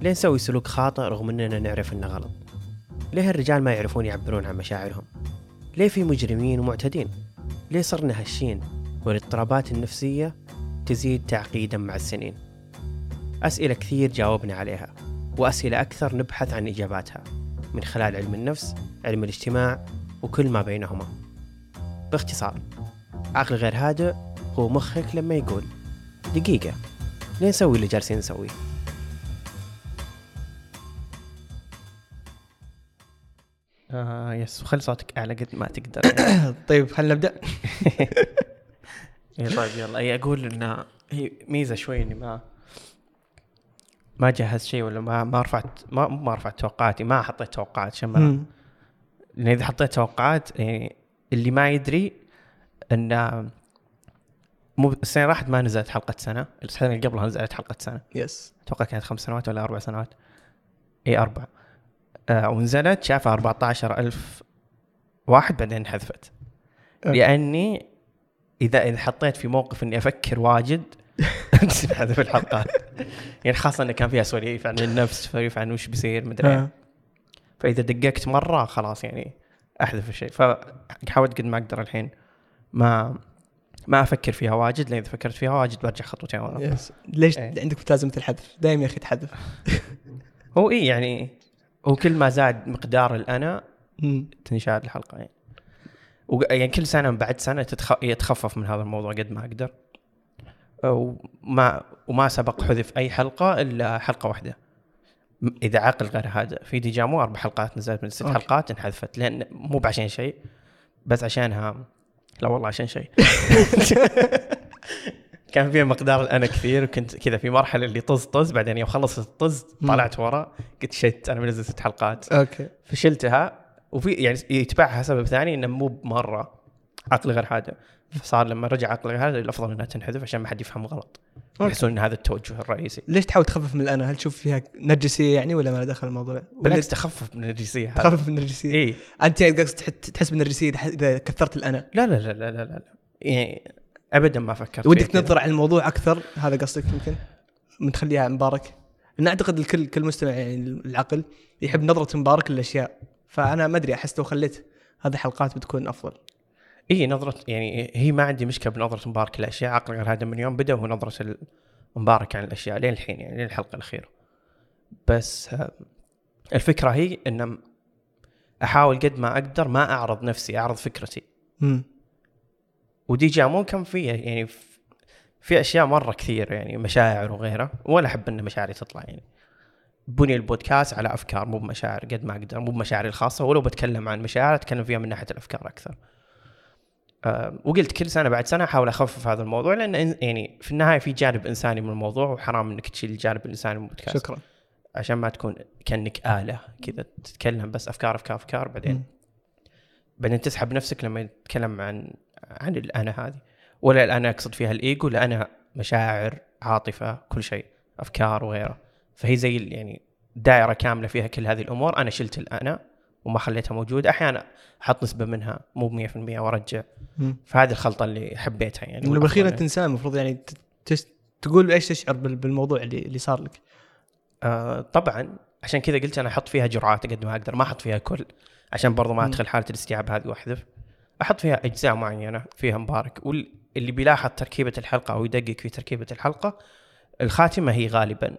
ليه نسوي سلوك خاطئ رغم إننا نعرف إنه غلط؟ ليه الرجال ما يعرفون يعبرون عن مشاعرهم؟ ليه في مجرمين ومعتدين؟ ليه صرنا هشين والاضطرابات النفسية تزيد تعقيدا مع السنين؟ أسئلة كثير جاوبنا عليها وأسئلة أكثر نبحث عن إجاباتها من خلال علم النفس علم الاجتماع وكل ما بينهما. باختصار عقل غير هادئ هو مخك لما يقول دقيقة ليه نسوي اللي جالسين نسويه؟ يس خلي صوتك أعلى قد ما تقدر. طيب خلينا نبدأ. طيب يلا. أي أقول إن هي ميزة شوي إني ما ما جهزت شيء ولا ما ما رفعت ما مو ما رفعت توقعاتي ما حطيت توقعات عشان ما. لأن إذا حطيت توقعات يعني اللي ما يدري إن مو السنة اللي راحت ما نزلت حلقة سنة. السنة اللي قبلها نزلت حلقة سنة. yes أتوقع كانت خمس سنوات ولا أربع سنوات. اي أربع. ونزلت شافها 14000 واحد بعدين انحذفت. لأني إذا إذا حطيت في موقف إني أفكر واجد تنحذف الحلقات يعني خاصة انه كان فيها سواليف عن النفس سواليف عن وش بيصير مدري. آه. فإذا دققت مرة خلاص يعني أحذف الشيء فحاولت قد ما أقدر الحين ما ما أفكر فيها واجد لأن إذا فكرت فيها واجد برجع خطوتين ورا يس ليش إيه. عندك ملازمه الحذف؟ دائما يا أخي تحذف هو اي يعني هو كل ما زاد مقدار الأنا. تنشال الحلقة يعني. يعني كل سنة بعد سنة تتخ... يتخفف من هذا الموضوع قد ما أقدر. وما وما سبق حذف أي حلقة إلا حلقة واحدة. إذا عقل غير هادئ في ديجامو أربع حلقات نزلت من ست okay. حلقات انحذفت. لأن مو بعشان شيء بس عشانها. لا والله عشان شيء. كان فيها مقدار الانا كثير وكنت كذا في مرحلة اللي طز طز بعدين يوم خلصت الطز طلعت ورا قلت shit أنا منزل ست حلقات. okay. فشلتها وفي يعني يتبعها سبب ثاني إنه مو بمره عقل غير هادئ فصار لما رجع عقل غير هادئ الأفضل إنها تنحذف عشان ما حد يفهم غلط. يحسون إن هذا التوجه الرئيسي. ليش تحاول تخفف من الأنا؟ هل تشوف فيها نرجسية يعني ولا ما له دخل الموضوع؟ بالعكس تخفف من النرجسية تخفف من النرجسية؟ اي أنت قصدك تح- تحس بالنرجسية إذا كثرت الأنا؟ لا لا لا لا لا لا. يعني ابدا ما فكرت ودك. تنظر على الموضوع أكثر؟ هذا قصدك يمكن؟ من تخليها مبارك؟ لأن أعتقد الكل كل مستمع يعني العقل يحب نظرة مبارك للأشياء. فأنا ما أدري أحس لو خليت هذه حلقات بتكون أفضل. إي نظرة يعني هي ما عندي مشكلة بنظرة مبارك للأشياء. عقل غير هذا من يوم بدأ هو نظرة مبارك عن الأشياء لين الحين يعني لين الحلقة الأخيرة. بس آه، الفكرة هي ان أحاول قد ما أقدر ما أعرض نفسي أعرض فكرتي. امم ودي جامون كان فيه يعني في- أشياء مرة كثير يعني مشاعر وغيرها. ولا أحب إن مشاعري تطلع يعني. بني البودكاست على أفكار مو بمشاعر قد ما أقدر مو بمشاعري الخاصة. ولو بتكلم عن مشاعر أتكلم فيها من ناحية الأفكار أكثر. أه وقلت كل سنة بعد سنة أحاول أخفف هذا الموضوع لأن يعني في النهاية في جانب إنساني من الموضوع وحرام إنك تشيل الجانب الانساني من البودكاست. شكرا. عشان ما تكون كأنك آلة كذا تتكلم بس أفكار أفكار أفكار بعدين. مم. بعدين تسحب نفسك لما تتكلم عن عن الانا هذه. ولا الانا أقصد فيها الإيجو لا أنا مشاعر عاطفة كل شيء أفكار وغيره. فهي زي يعني دائرة كاملة فيها كل هذه الأمور. أنا شلت الأنا وما خليتها موجودة. أحيانا أحط نسبة منها مو ب 100% وأرجع. مم. فهذه الخلطة اللي حبيتها يعني. انت والأفضل انسان المفروض يعني تس- تقول إيش تشعر بال- بالموضوع اللي اللي صار لك؟ آه طبعا. عشان كذا قلت أنا أحط فيها جرعات قد ما أقدر ما أحط فيها كل. عشان برضو ما. أدخل حالة الاستيعاب هذه وأحذف. أحط فيها أجزاء معينة فيها مبارك واللي بيلاحظ تركيبة الحلقة أو يدقق في تركيبة الحلقة الخاتمة هي غالبا.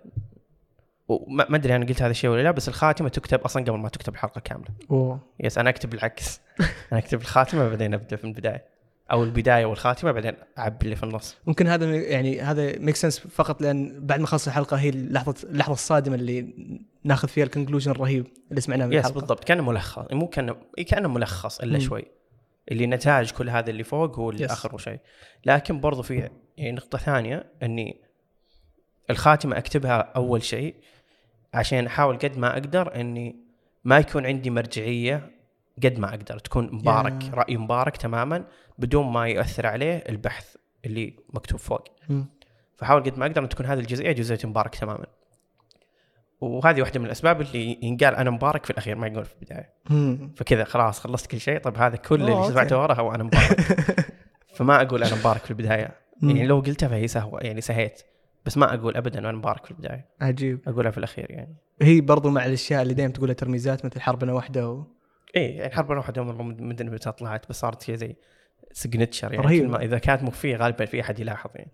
وما ما أدري أنا قلت هذا الشيء ولا لا بس الخاتمة تكتب أصلا قبل ما تكتب الحلقة كاملة. أوه. yes أنا أكتب العكس أنا أكتب الخاتمة بعدين أبدأ من البداية. أو البداية والخاتمة بعدين أعبي اللي في النص. ممكن هذا يعني هذا make sense فقط لأن بعد ما خلص الحلقة هي اللحظه اللحظة الصادمة اللي ناخذ فيها ال conclusion الرهيب اللي سمعناه من yes الحلقة. بالضبط. كأنه ملخص. مو كانه إيه كأنه ملخص إلا مم. شوي. اللي نتائج كل هذا اللي فوق هو اللي yes. آخر شيء لكن برضو في يعني نقطة ثانية إني الخاتمة أكتبها أول شيء عشان أحاول قد ما أقدر إني ما يكون عندي مرجعية قد ما أقدر تكون مبارك يا. رأي مبارك تماما بدون ما ياثر عليه البحث اللي مكتوب فوق مم. فحاول قد ما أقدر إن تكون هذه الجزئية جزئية مبارك تماما وهذه واحدة من الأسباب اللي ينقال أنا مبارك في الأخير ما يقول في البداية. فكذا خلاص خلصت كل شيء. طيب هذا كل اللي. سمعته وراها هو أنا مبارك. فما أقول أنا مبارك في البداية. يعني لو قلتها فهي سهوة. يعني سهيت. بس ما أقول ابدا أنا مبارك في البداية. عجيب. أقولها في الأخير يعني. هي برضو مع الأشياء اللي دائما تقولها ترميزات مثل حربنا واحدة و... إيه يعني حرب واحدة مره مدري متى طلعت بس صارت هي زي سجنتشر يعني. رهيب. ما إذا كانت مخفية غالبا في أحد يلاحظ يعني.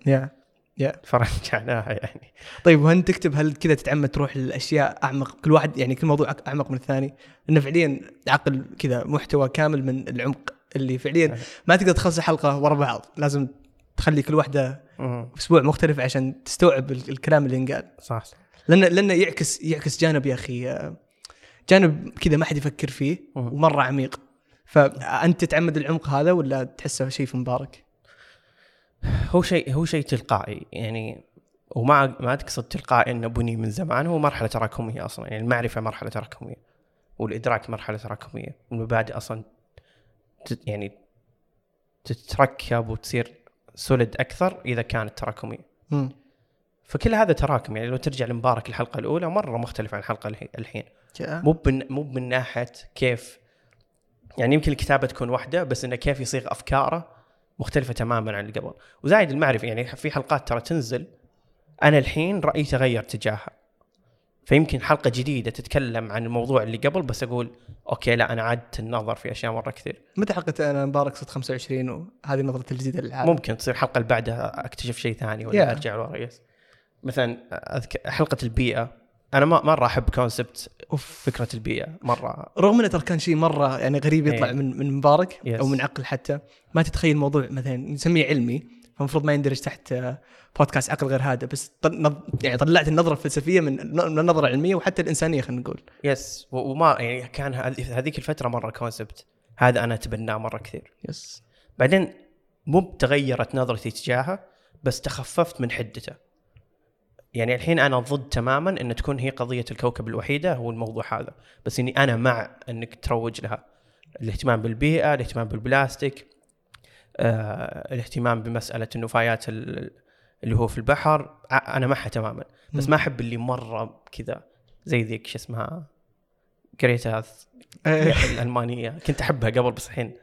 يا فرجعناها يعني. طيب وهل تكتب هل كذا تتعمد تروح للاشياء أعمق؟ كل واحد يعني كل موضوع أعمق من الثاني. لأنه فعليا عقل كذا محتوى كامل من العمق اللي فعليا ما تقدر تخلص حلقه ورا بعض. لازم تخلي كل واحدة أسبوع مختلف عشان تستوعب ال- الكلام اللي ينقال. صح لأنه لأنه يعكس يعكس جانب يا أخي جانب كذا ما حد يفكر فيه. ومرة عميق. فأنت تتعمد العمق هذا ولا تحسه شيء في مبارك؟ هو شيء هو شيء تلقائي. يعني وما ما تقصد تلقائي إنه بني من زمان. هو مرحلة تراكمية أصلا. يعني المعرفة مرحلة تراكمية. والإدراك مرحلة تراكمية. والمبادئ أصلا تت يعني تتركب وتصير سولد أكثر إذا كانت تراكمية. فكل هذا تراكم يعني لو ترجع لمبارك الحلقة الأولى مرة مختلف عن الحلقة الحي- الحين. مو مو من ناحية كيف يعني يمكن الكتابة تكون واحدة بس إنه كيف يصيغ أفكاره. مختلفة تماما عن اللي قبل. وزايد المعرفة يعني في حلقات ترى تنزل أنا الحين رأيي تغير تجاهها. فيمكن حلقة جديدة تتكلم عن الموضوع اللي قبل بس أقول okay لا أنا عدت النظر في أشياء مرة كثير. متى حلقة أنا مبارك صرت 25 وهذه نظرتي الجديدة للعالم؟ ممكن تصير الحلقة اللي بعدها أكتشف شيء ثاني ولا Yeah. أرجع لورا yes مثلا اذكر حلقة البيئة. أنا ما مرة أحب concept of. فكرة البيئة مرة. رغم إنه ترى كان شيء مرة يعني غريب يطلع إيه. من من مبارك Yes. أو من عقل حتى. ما تتخيل موضوع مثلا نسميه علمي فالمفروض ما يندرج تحت آه، بودكاست عقل غير هادئ. بس يعني طلعت النظرة الفلسفية من من النظره العلميه وحتى الإنسانية خلينا نقول. yes وما يعني كان هذ- هذيك الفترة مرة concept هذا أنا أتبناه مرة كثير. yes بعدين مو تغيرت نظرتي تجاهه بس تخففت من حدته. يعني الحين أنا ضد تماما إن تكون هي قضية الكوكب الوحيدة هو الموضوع هذا. بس إني أنا مع إنك تروج لها. الاهتمام بالبيئة الاهتمام بالبلاستيك آه، الاهتمام بمسألة النفايات ال- اللي هو في البحر. أنا معها تماما. بس. ما أحب اللي مرة كذا زي ذيك شو اسمها جريتا إيه. الألمانية. كنت أحبها قبل بس الحين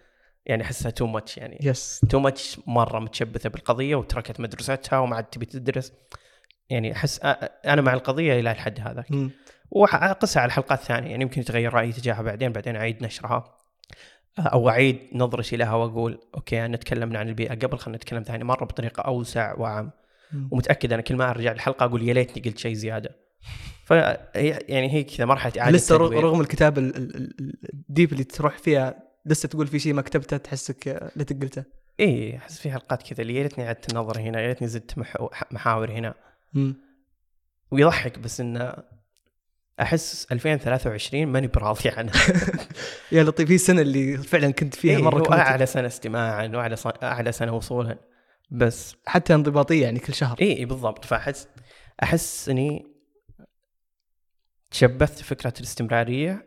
يعني أحسها too much يعني. yes too much مرة متشبثة بالقضية وتركت مدرستها وما عاد تبي تدرس. يعني أحس أنا مع القضية إلى الحد هذا مم. واقيسها على الحلقات الثانية. يعني يمكن يتغير رأيي تجاهها بعدين بعدين أعيد نشرها. أو أعيد نظرتي لها وأقول okay أنا تكلمنا عن البيئة قبل خلينا نتكلم ثاني. مرة بطريقة أوسع واعم. ومتأكد أنا كل ما أرجع الحلقة أقول يا ليتني قلت شيء زيادة. ف يعني هي كذا مرحلة إعادة لسه رغ- تدوير. رغم الكتاب ال- ال- ال- ال deep اللي تروح فيها لسه تقول في شيء ما كتبته تحسك ليتك قلته اي أحس في حلقات كذا اللي يا ريتني عدت النظر هنا يا ريتني زدت محاور هنا. ويضحك بس انه أحس 2023 ماني براضي عنها. يا لطيف في السنة اللي فعلا كنت فيها إيه مرة كنت أعلى سنة استماعا وأعلى أعلى سنة وصولا بس حتى انضباطية يعني كل شهر. اي بالضبط. فأحس أحس إني تشبثت فكرة الاستمرارية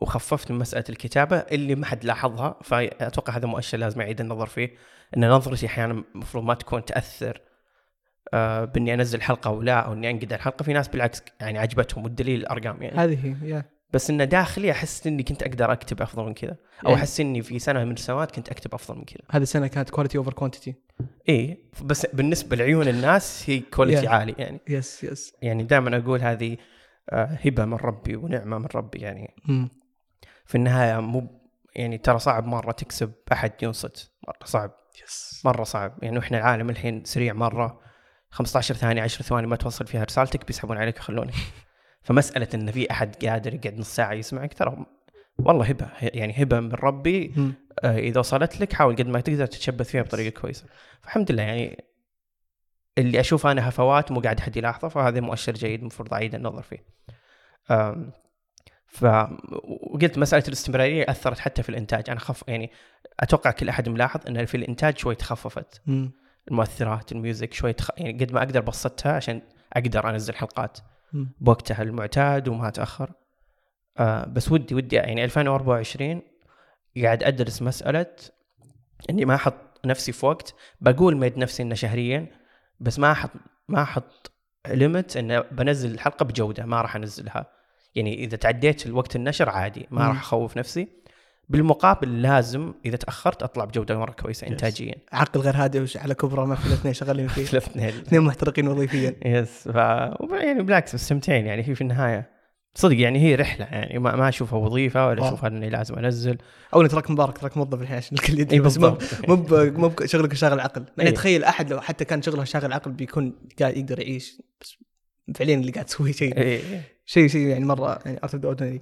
وخففت من مسألة الكتابة اللي ما حد لاحظها. فأتوقع هذا مؤشر لازم أعيد النظر فيه إن نظرتي أحيانا المفروض ما تكون تأثر بإني أنزل حلقة أو لا أو إني أنقد الحلقة. في ناس بالعكس يعني عجبتهم والدليل الأرقام يعني. هذه هي يا بس إنه داخلي أحس إني كنت أقدر أكتب أفضل من كذا. أو أحس إني في سنة من السنوات كنت أكتب أفضل من كذا. هذه السنة كانت quality over quantity إيه بس بالنسبة لعيون الناس هي quality Yeah. عالي يعني. yes yes يعني دائما أقول هذه آه، هبة من ربي ونعمة من ربي يعني. مم. في النهاية مو يعني ترى صعب مرة تكسب أحد ينصت مرة صعب. يس مرة صعب يعني. إحنا العالم الحين سريع مرة. 15 ثانية 10 ثواني ما توصل فيها رسالتك بيسحبون عليك ويخلونك. فمسألة ان في أحد قادر يقعد نص ساعة يسمعك ترى والله هبة يعني هبة من ربي. آه، إذا وصلت لك حاول قد ما تقدر تتشبث فيها بطريقة كويسة. فالحمد لله يعني اللي أشوف أنا هفوات مو قاعد حد يلاحظه فهذا مؤشر جيد المفروض أعيد النظر فيه. ف وقلت مسألة الاستمرارية أثرت حتى في الإنتاج. أنا خف يعني أتوقع كل أحد ملاحظ إن في الإنتاج شوي تخففت. المؤثرات ال music شوي تخ... يعني قد ما أقدر بسطتها عشان أقدر أنزل حلقات. بوقتها المعتاد وما أتأخر آه بس ودي ودي يعني 2024 قاعد أدرس مسألة إني ما أحط نفسي في وقت بقول مقيد نفسي إنه شهريا بس ما أحط ما أحط limit إنه بنزل الحلقة بجودة ما راح أنزلها يعني إذا تعديت الوقت النشر عادي ما. راح أخوف نفسي بالمقابل لازم إذا تأخرت أطلع بجودة مرة كويسة انتاجيا. عقل غير هادئ وش على كبرى ما في الاثنين شغالين فيه. الاثنين. اثنين محترقين وظيفيا. yes ف يعني بالعكس مستمتعين يعني هي في النهاية. صدق يعني هي رحلة يعني ما, ما أشوفها وظيفة ولا. اشوفها إني لازم أنزل. أو تراك مبارك تراك موظف الحين عشان الكل يدري بس مو مو مو بشغلك شاغل عقل. يعني. تخيل أحد لو حتى كان شغله شاغل عقل بيكون قاعد يقدر يعيش. بس فعليا اللي قاعد تسويه شيء. اي شيء شيء يعني مرة يعني out of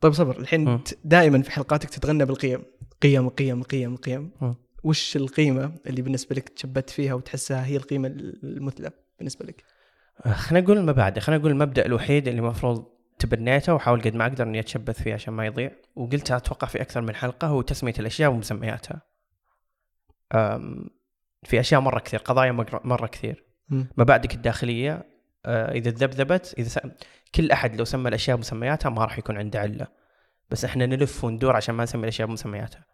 طيب صبر الحين دائما في حلقاتك تتغنى بالقيم. قيم قيم قيم قيم. مم. وش القيمة اللي بالنسبة لك تشبت فيها وتحسها هي القيمة المثلى بالنسبة لك؟ خلينا نقول المبادئ خلينا نقول المبدأ الوحيد اللي المفروض تبنيته واحاول قد ما أقدر إني أتشبث فيه عشان ما يضيع. وقلتها أتوقع في أكثر من حلقة هو تسمية الأشياء بمسمياتها. في أشياء مرة كثير قضايا مرة كثير. مبادئك الداخلية آه، إذا ذبذبت إذا س... كل أحد لو سمى الأشياء بمسمياتها ما راح يكون عنده علة. بس إحنا نلف وندور عشان ما نسمي الأشياء بمسمياتها.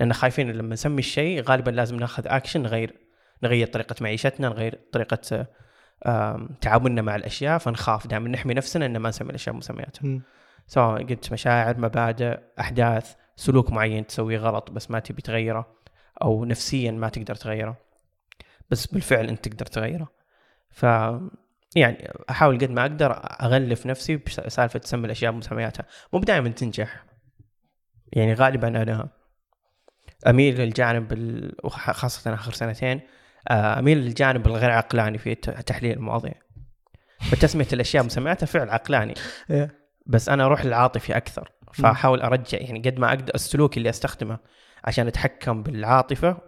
لأن خايفين لما نسمي الشيء غالبا لازم ناخذ اكشن نغير نغير طريقة معيشتنا نغير طريقة تعاملنا مع الأشياء فنخاف دائما نحمي نفسنا إن ما نسمي الأشياء بمسمياتها. سواء قلت مشاعر مبادئ أحداث سلوك معين تسويه غلط بس ما تبي تغيره أو نفسيا ما تقدر تغيره. بس بالفعل أنت تقدر تغيره. ف يعني أحاول قد ما أقدر أغلف نفسي بسالفه تسمي الأشياء بمسمياتها مو دائما تنجح. يعني غالبا أنا أميل للجانب ال... خاصه آخر سنتين آه، أميل للجانب الغير عقلاني في تحليل المواضيع. فتسميه الأشياء بمسمياتها فعل عقلاني. إيه. بس أنا أروح للعاطفي أكثر. فأحاول أرجع يعني قد ما أقدر السلوك اللي أستخدمه عشان أتحكم بالعاطفة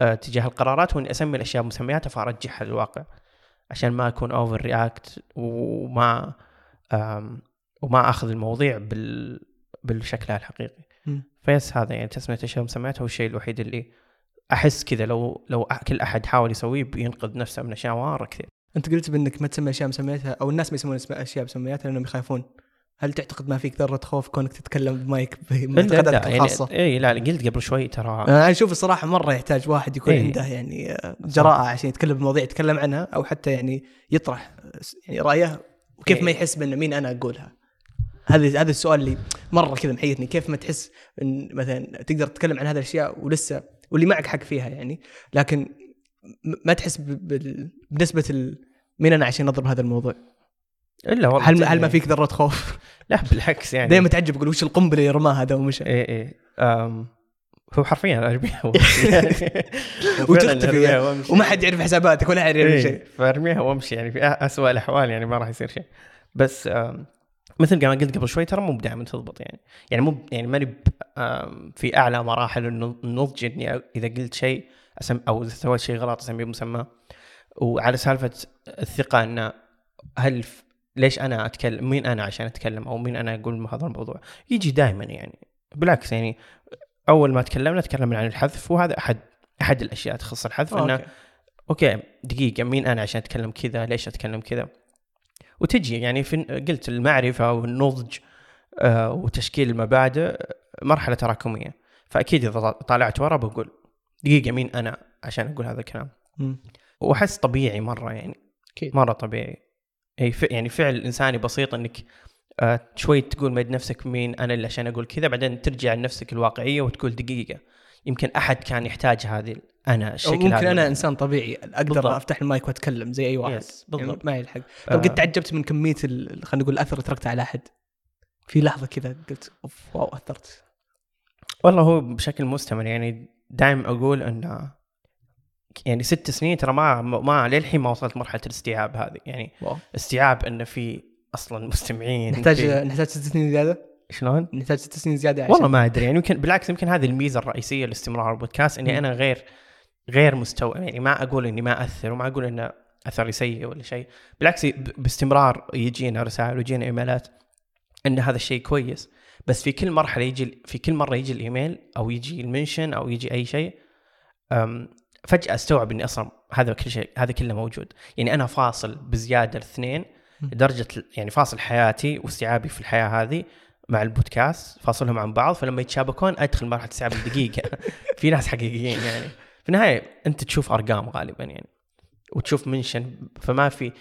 آه، تجاه القرارات وإني أسمي الأشياء بمسمياتها فأرجعها للواقع. عشان ما أكون over react وما وما آخذ المواضيع بال بالشكلها الحقيقي. ف yes هذا يعني تسمية الاشياء بمسمياتها هو الشيء الوحيد اللي أحس كذا لو لو كل أحد حاول يسويه بينقذ نفسه من أشياء مره كثير. أنت قلت بأنك ما تسمي أشياء مسمياتها أو الناس ما يسمون أشياء مسمياتها لأنهم يخافون هل تعتقد ما فيك ذرة خوف كونك تتكلم بمايك بمعتقداتك يعني الخاصة؟ اي لا قلت قبل شوي ترى أنا أشوف الصراحة مرة يحتاج واحد يكون إيه. عنده يعني آه، جراءة عشان يتكلم بمواضيع يتكلم عنها أو حتى يعني يطرح آه، يعني رأيه وكيف إيه. ما يحس بان مين أنا أقولها هذا هذا السؤال اللي مرة كذا محيرني كيف ما تحس إن مثلا تقدر تتكلم عن هذه الأشياء ولسه واللي معك حق فيها يعني لكن ما تحس بنسبة مين أنا عشان أضرب هذا الموضوع إلا والله هل هل ما. فيك ذرة خوف؟ لا بالعكس يعني. دائما تعجب أقول وش القنبلة اللي رماها هذا ومشى إيه أم هو حرفيا أرميها. وتختفي يعني. وما حد يعرف حساباتك ولا حد يعرف إيه، شيء. فأرميها وأمشي يعني. في اسوء الأحوال يعني ما راح يصير شيء. بس مثل ما قلت قبل شوي ترى مو دائما تضبط يعني. يعني مو يعني ماني في أعلى مراحل النض- النضج إني إذا قلت شيء أسم أو إذا سويت شيء غلط أسميه بمسمى وعلى سالفة الثقة ان هل ليش أنا أتكلم مين أنا عشان أتكلم أو مين أنا أقول هذا الموضوع؟ يجي دائما يعني بالعكس يعني أول ما تكلمنا تكلمنا عن الحذف وهذا أحد أحد الأشياء تخص الحذف إنه okay. okay دقيقة مين أنا عشان أتكلم كذا؟ ليش أتكلم كذا؟ وتجي يعني في قلت المعرفة والنضج آه، وتشكيل المبادئ مرحلة تراكمية. فأكيد إذا طالعت ورا بقول دقيقة مين أنا عشان أقول هذا الكلام. وأحس طبيعي مرة يعني. أكيد. مرة طبيعي. اي ف... يعني فعل إنساني بسيط إنك آه شوي تقول مد نفسك مين أنا اللي عشان أقول كذا بعدين ترجع لنفسك الواقعية وتقول دقيقة يمكن أحد كان يحتاج هذه أنا الشكل ممكن هذا. أنا إنسان طبيعي أقدر بالضبط. أفتح المايك وأتكلم زي أي واحد. يس بالضبط. يعني ما يلحق. آه. طب قد تعجبت من كمية ال- خلينا نقول الأثر اللي تركته على أحد؟ في لحظة كذا قلت أوف wow أثرت. والله هو بشكل مستمر يعني دائما أقول إن يعني ست سنين ترى ما ما للحين ما وصلت مرحلة الاستيعاب هذه. يعني wow. استيعاب انه في أصلا مستمعين نحتاج في- نحتاج ست سنين زيادة؟ شلون؟ نحتاج ست سنين زيادة عشان والله ما أدري. يعني يمكن بالعكس يمكن هذه الميزة الرئيسية لاستمرار البودكاست إني مم. أنا غير غير مستوى يعني ما أقول إني ما أثر وما أقول إن أثري سيء ولا شيء. بالعكس باستمرار يجينا رسائل ويجينا إيميلات إن هذا الشيء كويس. بس في كل مرحلة يجي في كل مرة يجي الإيميل أو يجي المنشن أو يجي أي شيء فجأة استوعب إني أصلا هذا كل شيء هذا كله موجود. يعني أنا فاصل بزيادة الاثنين. لدرجه يعني فاصل حياتي واستيعابي في الحياة هذه مع البودكاست فاصلهم عن بعض فلما يتشابكون أدخل مرحلة استيعاب الدقيقة. في ناس حقيقيين يعني. في النهاية أنت تشوف أرقام غالبا يعني وتشوف منشن فما في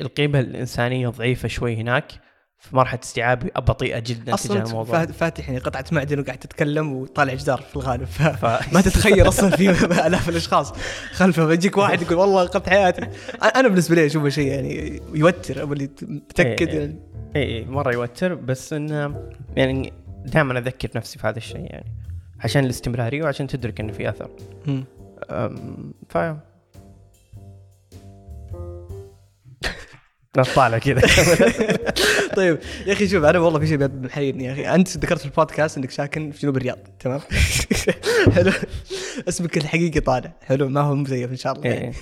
القيمة الإنسانية ضعيفة شوي هناك. في مرحلة استيعاب بطيئه جدا تجاه أصلا الموضوع. فا- فاتح يعني قطعة معدن وقاعد تتكلم وطالع جدار في الغالب. ف... ف- ما تتخيل أصلا في آلاف الأشخاص خلفه. بيجيك واحد يقول والله قبت حياتي أنا بالنسبة لي أشوفه شيء يعني يوتر. أو اللي متأكد إيه. يعني. اي اي مرة يوتر. بس إنه يعني دائما أذكر نفسي في هذا الشيء يعني. عشان الاستمرارية وعشان تدرك إنه في أثر. مم. أم، ف طالع كذا طيب يا أخي شوف أنا والله في شيء محيرني يا أخي أنت ذكرت في البودكاست إنك ساكن في جنوب الرياض تمام حلو اسمك الحقيقي طالع حلو ما هو مزيف إن شاء الله يعني. إيه.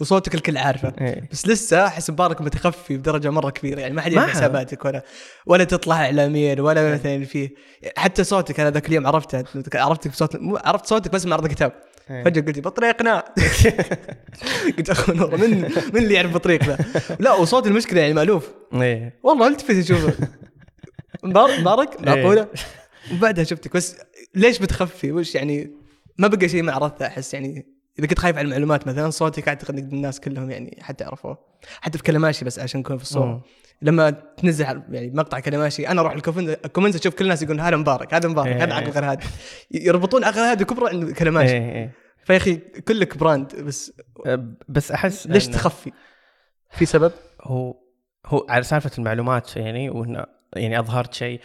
وصوتك الكل عارفه إيه. بس لسه أحس مبارك متخفي بدرجة مرة كبيرة يعني ما حد يعرف حساباتك ولا ولا تطلع اعلاميا ولا مثلا فيه حتى صوتك أنا ذاك اليوم عرفته عرفتك بصوت مو عرفت صوتك بس من عرض كتاب إيه. فجأة قلت بطريقنا. قلت اخو نور من من اللي يعرف بطريق ذا لا وصوت المشكلة يعني مألوف. إيه. والله التفت أشوفه. مبارك مبارك معقولة؟ وبعدها شفتك بس ليش بتخفي؟ وش يعني؟ ما بقى شيء ما عرفته أحس يعني إذا كنت خايف على المعلومات مثلا صوتك اعتقد ان الناس كلهم يعني حتى عرفوه حتى في كلماشي بس عشان نكون في الصورة. لما تنزل يعني مقطع كلماشي أنا أروح ال comment ال comment أشوف كل الناس يقولون هذا مبارك هذا مبارك إيه. هذا عقل غير هادي يربطون عقل هادي كبرة عند كلماشي إيه. إيه. فيا أخي كلك brand بس أه، بس أحس ليش تخفي؟ في سبب؟ هو هو على سالفة المعلومات يعني وإنه يعني أظهرت شيء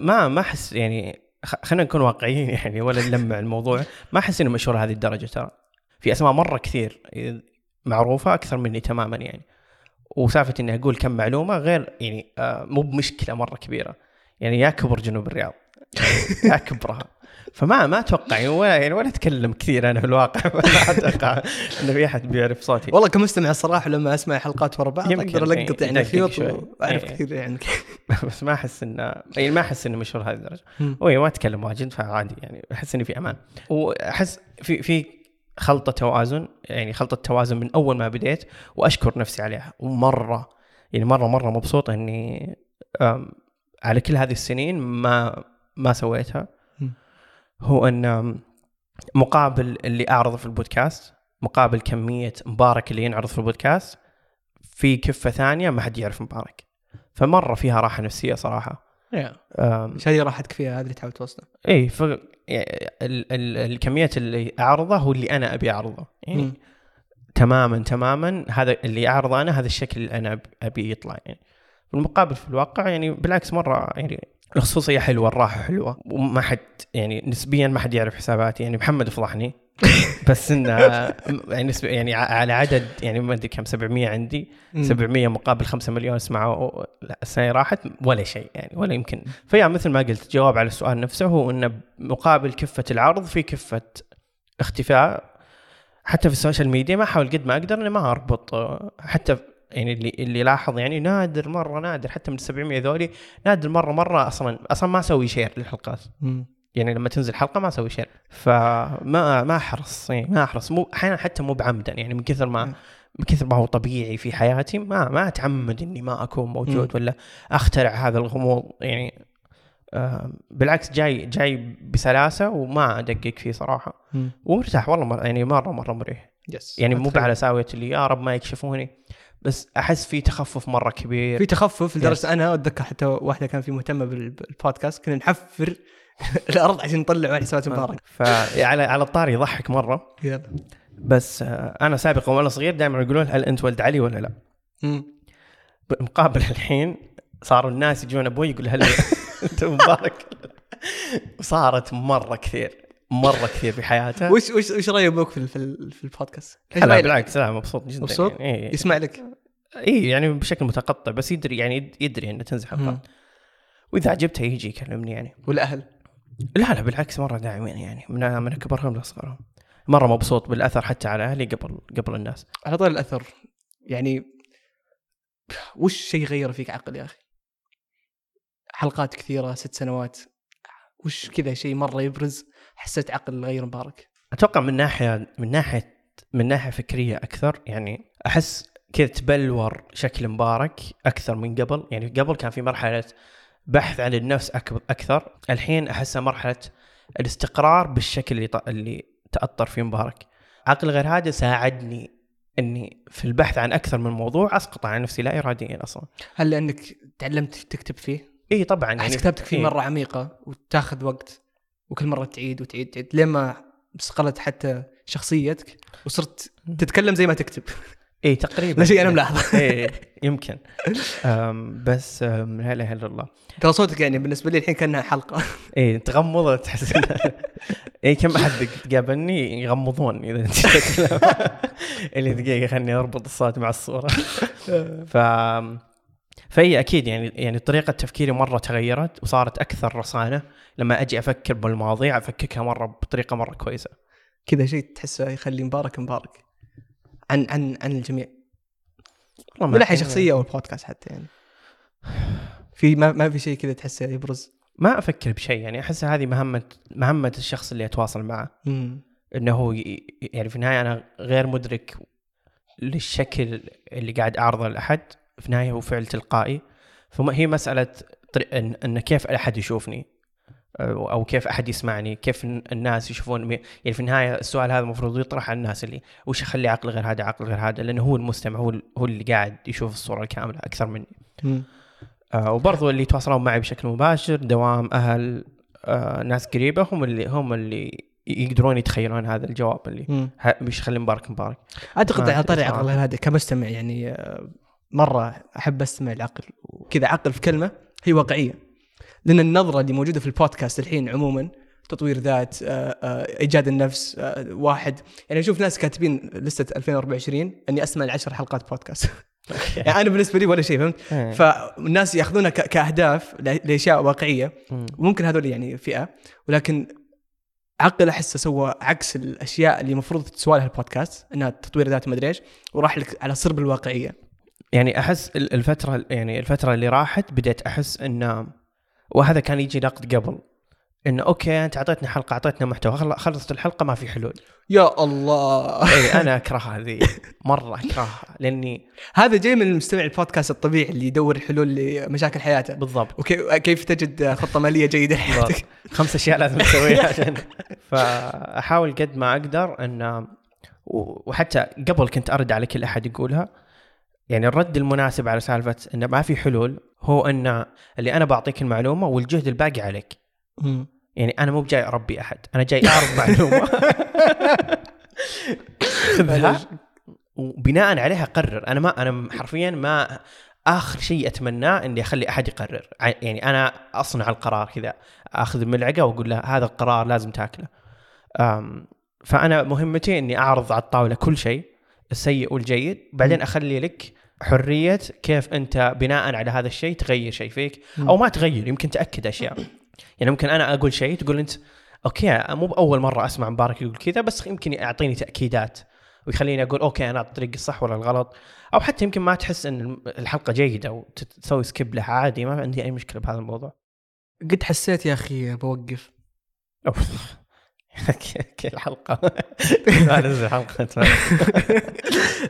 ما ما أحس يعني خ- خلينا نكون واقعيين يعني ولا نلمع الموضوع ما أحس إنه مشهور هذه الدرجة ترى في أسماء مرة كثير معروفة أكثر مني تماما يعني وسالفة إني أقول كم معلومة غير يعني آه، مو بمشكلة مرة كبيرة. يعني يا كبر جنوب الرياض. يا كبرها. فما ما أتوقع يعني ولا يعني ولا أتكلم كثير أنا في الواقع. ما أتوقع إنه في أحد بيعرف صوتي. والله كمستمع الصراحة لما أسمع حلقات ورا بعض أقدر ألقط يعني شوي. وأعرف إيه. كثير يعني. بس ما أحس انه يعني ما أحس انه مشهور هذه الدرجة. هو ما أتكلم واجد فعادي يعني. أحس إني في أمان. وأحس في في خلطة توازن يعني خلطة توازن من أول ما بديت وأشكر نفسي عليها. ومرة يعني مرة مرة مبسوط إني على كل هذه السنين ما ما سويتها. هو إن مقابل اللي أعرضه في البودكاست مقابل كمية مبارك اللي ينعرض في البودكاست في كفة ثانية ما حد يعرف مبارك. فمرة فيها راحة نفسية صراحة. مش هذه راحتك فيها هذا اللي تحاول توصله. اي ف يعني ال- ال- الكميات اللي أعرضه هو اللي أنا أبي أعرضه. يعني. تماما تماما هذا اللي أعرضه أنا هذا الشكل اللي أنا أبي يطلع. يعني بالمقابل في الواقع يعني بالعكس مرة يعني الخصوصية حلوة الراحة حلوة وما حد يعني نسبيا ما حد يعرف حساباتي. يعني محمد فضحني بس انه يعني يعني على عدد يعني ما أدري كم 700 عندي. مم. 700 مقابل 5 مليون سمعوا. لا، السنة راحت ولا شيء يعني ولا يمكن. فيا مثل ما قلت جواب على السؤال نفسه هو انه مقابل كفة العرض في كفة اختفاء. حتى في ال social media ما أحاول قد ما أقدر إني ما أربط حتى يعني اللي اللي لاحظ يعني نادر مرة نادر حتى من ال 700 ذولي نادر مرة مرة أصلا أصلا ما أسوي share للحلقات. يعني لما تنزل حلقة ما أسوي share فما ما أحرص يعني ما أحرص. مو أحيانا حتى مو بعمدا. يعني من كثر ما. من كثر ما هو طبيعي في حياتي ما ما أتعمد إني ما أكون موجود. ولا أخترع هذا الغموض. يعني آه بالعكس جاي جاي بسلاسة وما أدقق فيه صراحة. مم. ومرتاح والله مر يعني مرة مرة مريح. يس يعني مو. على ساوية اللي يا رب ما يكشفوني بس أحس في تخفف مرة كبير. في تخفف لدرجة أنا أتذكر حتى واحدة كان في مهتمة بال- بالبودكاست كنا نحفر الأرض عشان نطلع واحد حسابات مبارك فعلى على الطار يضحك مرة يلا بس آه، أنا سابقا وأنا صغير دائما يقولون هل أنت ولد علي ولا لا؟ مقابل الحين صاروا الناس يجون أبوي يقول هل أنت مبارك وصارت مرة كثير مرة كثير في حياته وش وش وش رأي أبوك في في, ال- في البودكاست؟ لا؟ بالعكس لا مبسوط جدا مبسوط؟ يعني إيه. يسمع لك اي يعني بشكل متقطع بس يدري يعني يد- يدري إنه تنزل مم. حلقات وإذا عجبته يجي يكلمني يعني والأهل لا لا بالعكس مرة داعمين يعني. من من اكبرهم لاصغرهم مرة مبسوط بالأثر حتى على أهلي قبل قبل الناس. على طول الأثر يعني وش شيء غير فيك عقل يا أخي؟ حلقات كثيرة ست سنوات وش كذا شيء مرة يبرز حسيت عقل غير مبارك؟ أتوقع من ناحية من ناحية من ناحية فكرية أكثر يعني أحس كذا تبلور شكل مبارك أكثر من قبل. يعني قبل كان في مرحلة بحث عن النفس أكثر. الحين أحسها مرحلة الاستقرار بالشكل اللي ط- اللي تاثر فيه مبارك. عقل غير هذا ساعدني إني في البحث عن أكثر من موضوع أسقط على نفسي لا اراديا أصلا. هل لأنك تعلمت تكتب فيه؟ إي طبعا يعني احس كتابتك فيه إيه. مرة عميقة وتاخذ وقت وكل مرة تعيد وتعيد تعيد لين ما صقلت حتى شخصيتك وصرت تتكلم زي ما تكتب. اي تقريبا. لا شيء أنا ملاحظة. اي يمكن. أم بس أم، لا إله إلا الله. ترى صوتك يعني بالنسبة لي الحين كأنها حلقة. اي تغمض تحس اي كم أحد تقابلني يغمضون إذا أنت. اللي دقيقة خليني أربط الصوت مع الصورة. ف فهي أكيد يعني يعني طريقة تفكيري مرة تغيرت وصارت أكثر رصانه لما أجي أفكر بالمواضيع أفككها مرة بطريقة مرة كويسة. كذا شيء تحسه يخلي مبارك مبارك. عن عن عن الجميع. والله من ناحيه. شخصية أو البودكاست حتى يعني. في ما, ما في شيء كذا تحسه يبرز. ما أفكر بشيء يعني أحس هذه مهمة مهمة الشخص اللي أتواصل معه. مم. إنه هو يعني في النهاية أنا غير مدرك للشكل اللي قاعد أعرضه لأحد. في النهاية هو فعل تلقائي. فهي مسألة إن إن كيف أحد يشوفني. أو أو كيف أحد يسمعني كيف الن- الناس يشوفون يعني في النهاية السؤال هذا المفروض يطرح على الناس اللي وش يخلي عقل غير هذا عقل غير هذا؟ لأنه هو المستمع هو هو اللي قاعد يشوف الصورة الكاملة أكثر مني. آه وبرضو اللي يتواصلون معي بشكل مباشر دوام أهل آه ناس قريبة هم اللي هم اللي يقدرون يتخيلون هذا الجواب اللي مش خلي مبارك مبارك. أعتقد ما على أدري عقل صراحة. هذا كمستمع يعني آه، مرة أحب أستمع العقل وكذا عقل في كلمة هي واقعية. لأن النظرة اللي موجودة في البودكاست الحين عموما تطوير ذات آه، آه، إيجاد النفس آه، واحد. يعني أشوف ناس كاتبين لستة 2024 إني أسمع العشر حلقات بودكاست. يعني أنا بالنسبة لي ولا شيء فهمت؟ إيه. فالناس يأخذونها كأهداف لأشياء واقعية. مم. وممكن هذول يعني فئة ولكن عقل احسه سوى عكس الأشياء اللي المفروض تسوى لها البودكاست إنها تطوير ذات ما أدري إيش وراح لك على صرب الواقعية. يعني أحس ال- الفترة يعني الفترة اللي راحت بديت أحس إن وهذا كان يجي نقد قبل. إنه أوكي أنت أعطيتني حلقة اعطيتنا محتوى خل- خلصت الحلقة ما في حلول. يا الله. اي أنا اكرهها ذي مرة أكرهها لأني هذا جاي من المستمع البودكاست الطبيعي اللي يدور حلول لمشاكل حياته. بالضبط. وكيف تجد خطة مالية جيدة لحياتك خمس أشياء لازم تسويها. عشان فأحاول قد ما أقدر إن وحتى قبل كنت أرد على كل أحد يقولها. يعني الرد المناسب على سالفة انه ما في حلول هو أن اللي أنا بعطيك المعلومة والجهد الباقي عليك. يعني أنا مو بجاي أربي أحد أنا جاي أعرض معلومة. خذها وبناء عليها قرر. أنا ما أنا حرفيا ما آخر شيء أتمناه إني أخلي أحد يقرر. يعني أنا أصنع القرار كذا أخذ الملعقة وأقول له هذا القرار لازم تاكله. فأنا مهمتي إني أعرض على الطاولة كل شيء السيء والجيد بعدين أخلي لك حرية كيف أنت بناء على هذا الشيء تغير شيء فيك أو ما تغير يمكن تأكد أشياء. يعني ممكن أنا أقول شيء تقول أنت okay مو بأول مرة أسمع مبارك يقول كذا بس يمكن يعطيني تأكيدات ويخليني أقول okay أنا الطريق الصح ولا الغلط. أو حتى يمكن ما تحس إن الحلقة جيدة وتسوي skip لها عادي ما عندي أي مشكلة بهذا الموضوع. قد حسيت يا أخي بوقف. كي الحلقة ما نزل حلقة.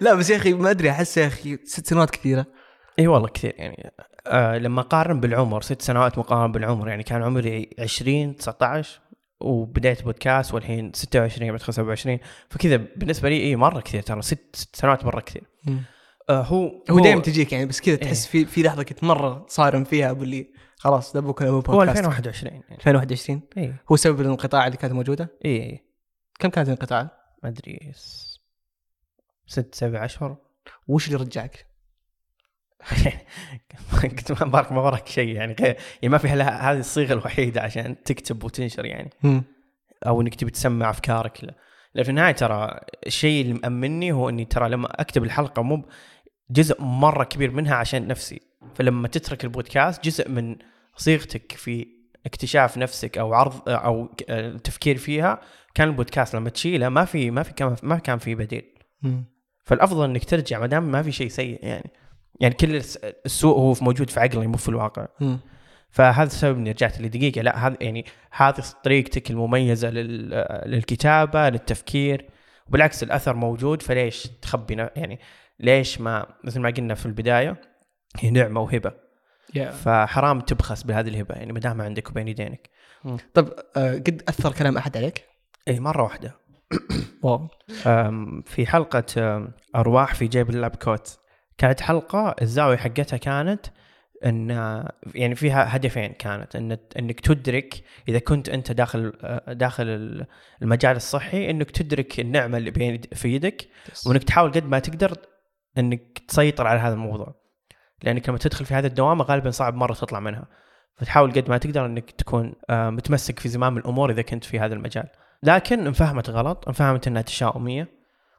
لا بس يا أخي ما أدري أحس يا أخي ست سنوات كثيرة. إي والله كثير يعني آه لما أقارن بالعمر ست سنوات مقارنة بالعمر يعني كان عمري 20 19 وبدايه بودكاست والحين 26 بدخل 27 فكذا بالنسبة لي إي مرة كثير ترى ست, ست سنوات مرة كثير. آه هو هو دائما تجيك يعني بس كذا تحس إيه. في في لحظة كنت مرة صارم فيها أبو اللي خلاص ده بكره أبو هو بودكاست. 2021 يعني 2021 اي هو سبب الانقطاع اللي كانت موجودة؟ اي اي كم كانت الانقطاع؟ ما أدري ست سبع أشهر. وش اللي رجعك؟ كنت ما بارك ما وراك شيء يعني غير يعني ما في هذه الصيغة الوحيدة عشان تكتب وتنشر يعني. أو إنك تبي تسمع أفكارك. لا. لأن في النهاية ترى الشيء اللي مأمني هو إني ترى لما أكتب الحلقة مو جزء مرة كبير منها عشان نفسي. فلما تترك البودكاست جزء من صيغتك في اكتشاف نفسك أو عرض أو التفكير فيها كان البودكاست لما تشيله ما في ما في كان ما كان في بديل. فالأفضل إنك ترجع ما دام ما في شيء سيء يعني. يعني كل الس- السوء هو موجود في عقلي مو في الواقع. فهذا السبب إني رجعت لدقيقة. لا هذا يعني هذه طريقتك المميزة لل- للكتابة للتفكير. وبالعكس الأثر موجود فليش تخبي يعني ليش ما مثل ما قلنا في البداية هي نعمة وهبة. فحرام تبخس بهذه الهبة يعني ما دام عندك وبين يدينك. طب آه، قد أثر كلام أحد عليك؟ اي مرة واحدة. wow. في حلقة أم، أرواح في جيب ال lab coat. كانت حلقة الزاوية حقتها كانت إن يعني فيها هدفين كانت إن إنك تدرك إذا كنت أنت داخل داخل المجال الصحي إنك تدرك النعمة اللي بين في يدك وإنك تحاول قد ما تقدر إنك تسيطر على هذا الموضوع. لانك لما تدخل في هذه الدوامة غالبا صعب مرة تطلع منها. فتحاول قد ما تقدر إنك تكون آه، متمسك في زمام الأمور إذا كنت في هذا المجال. لكن انفهمت غلط انفهمت إنها تشاؤمية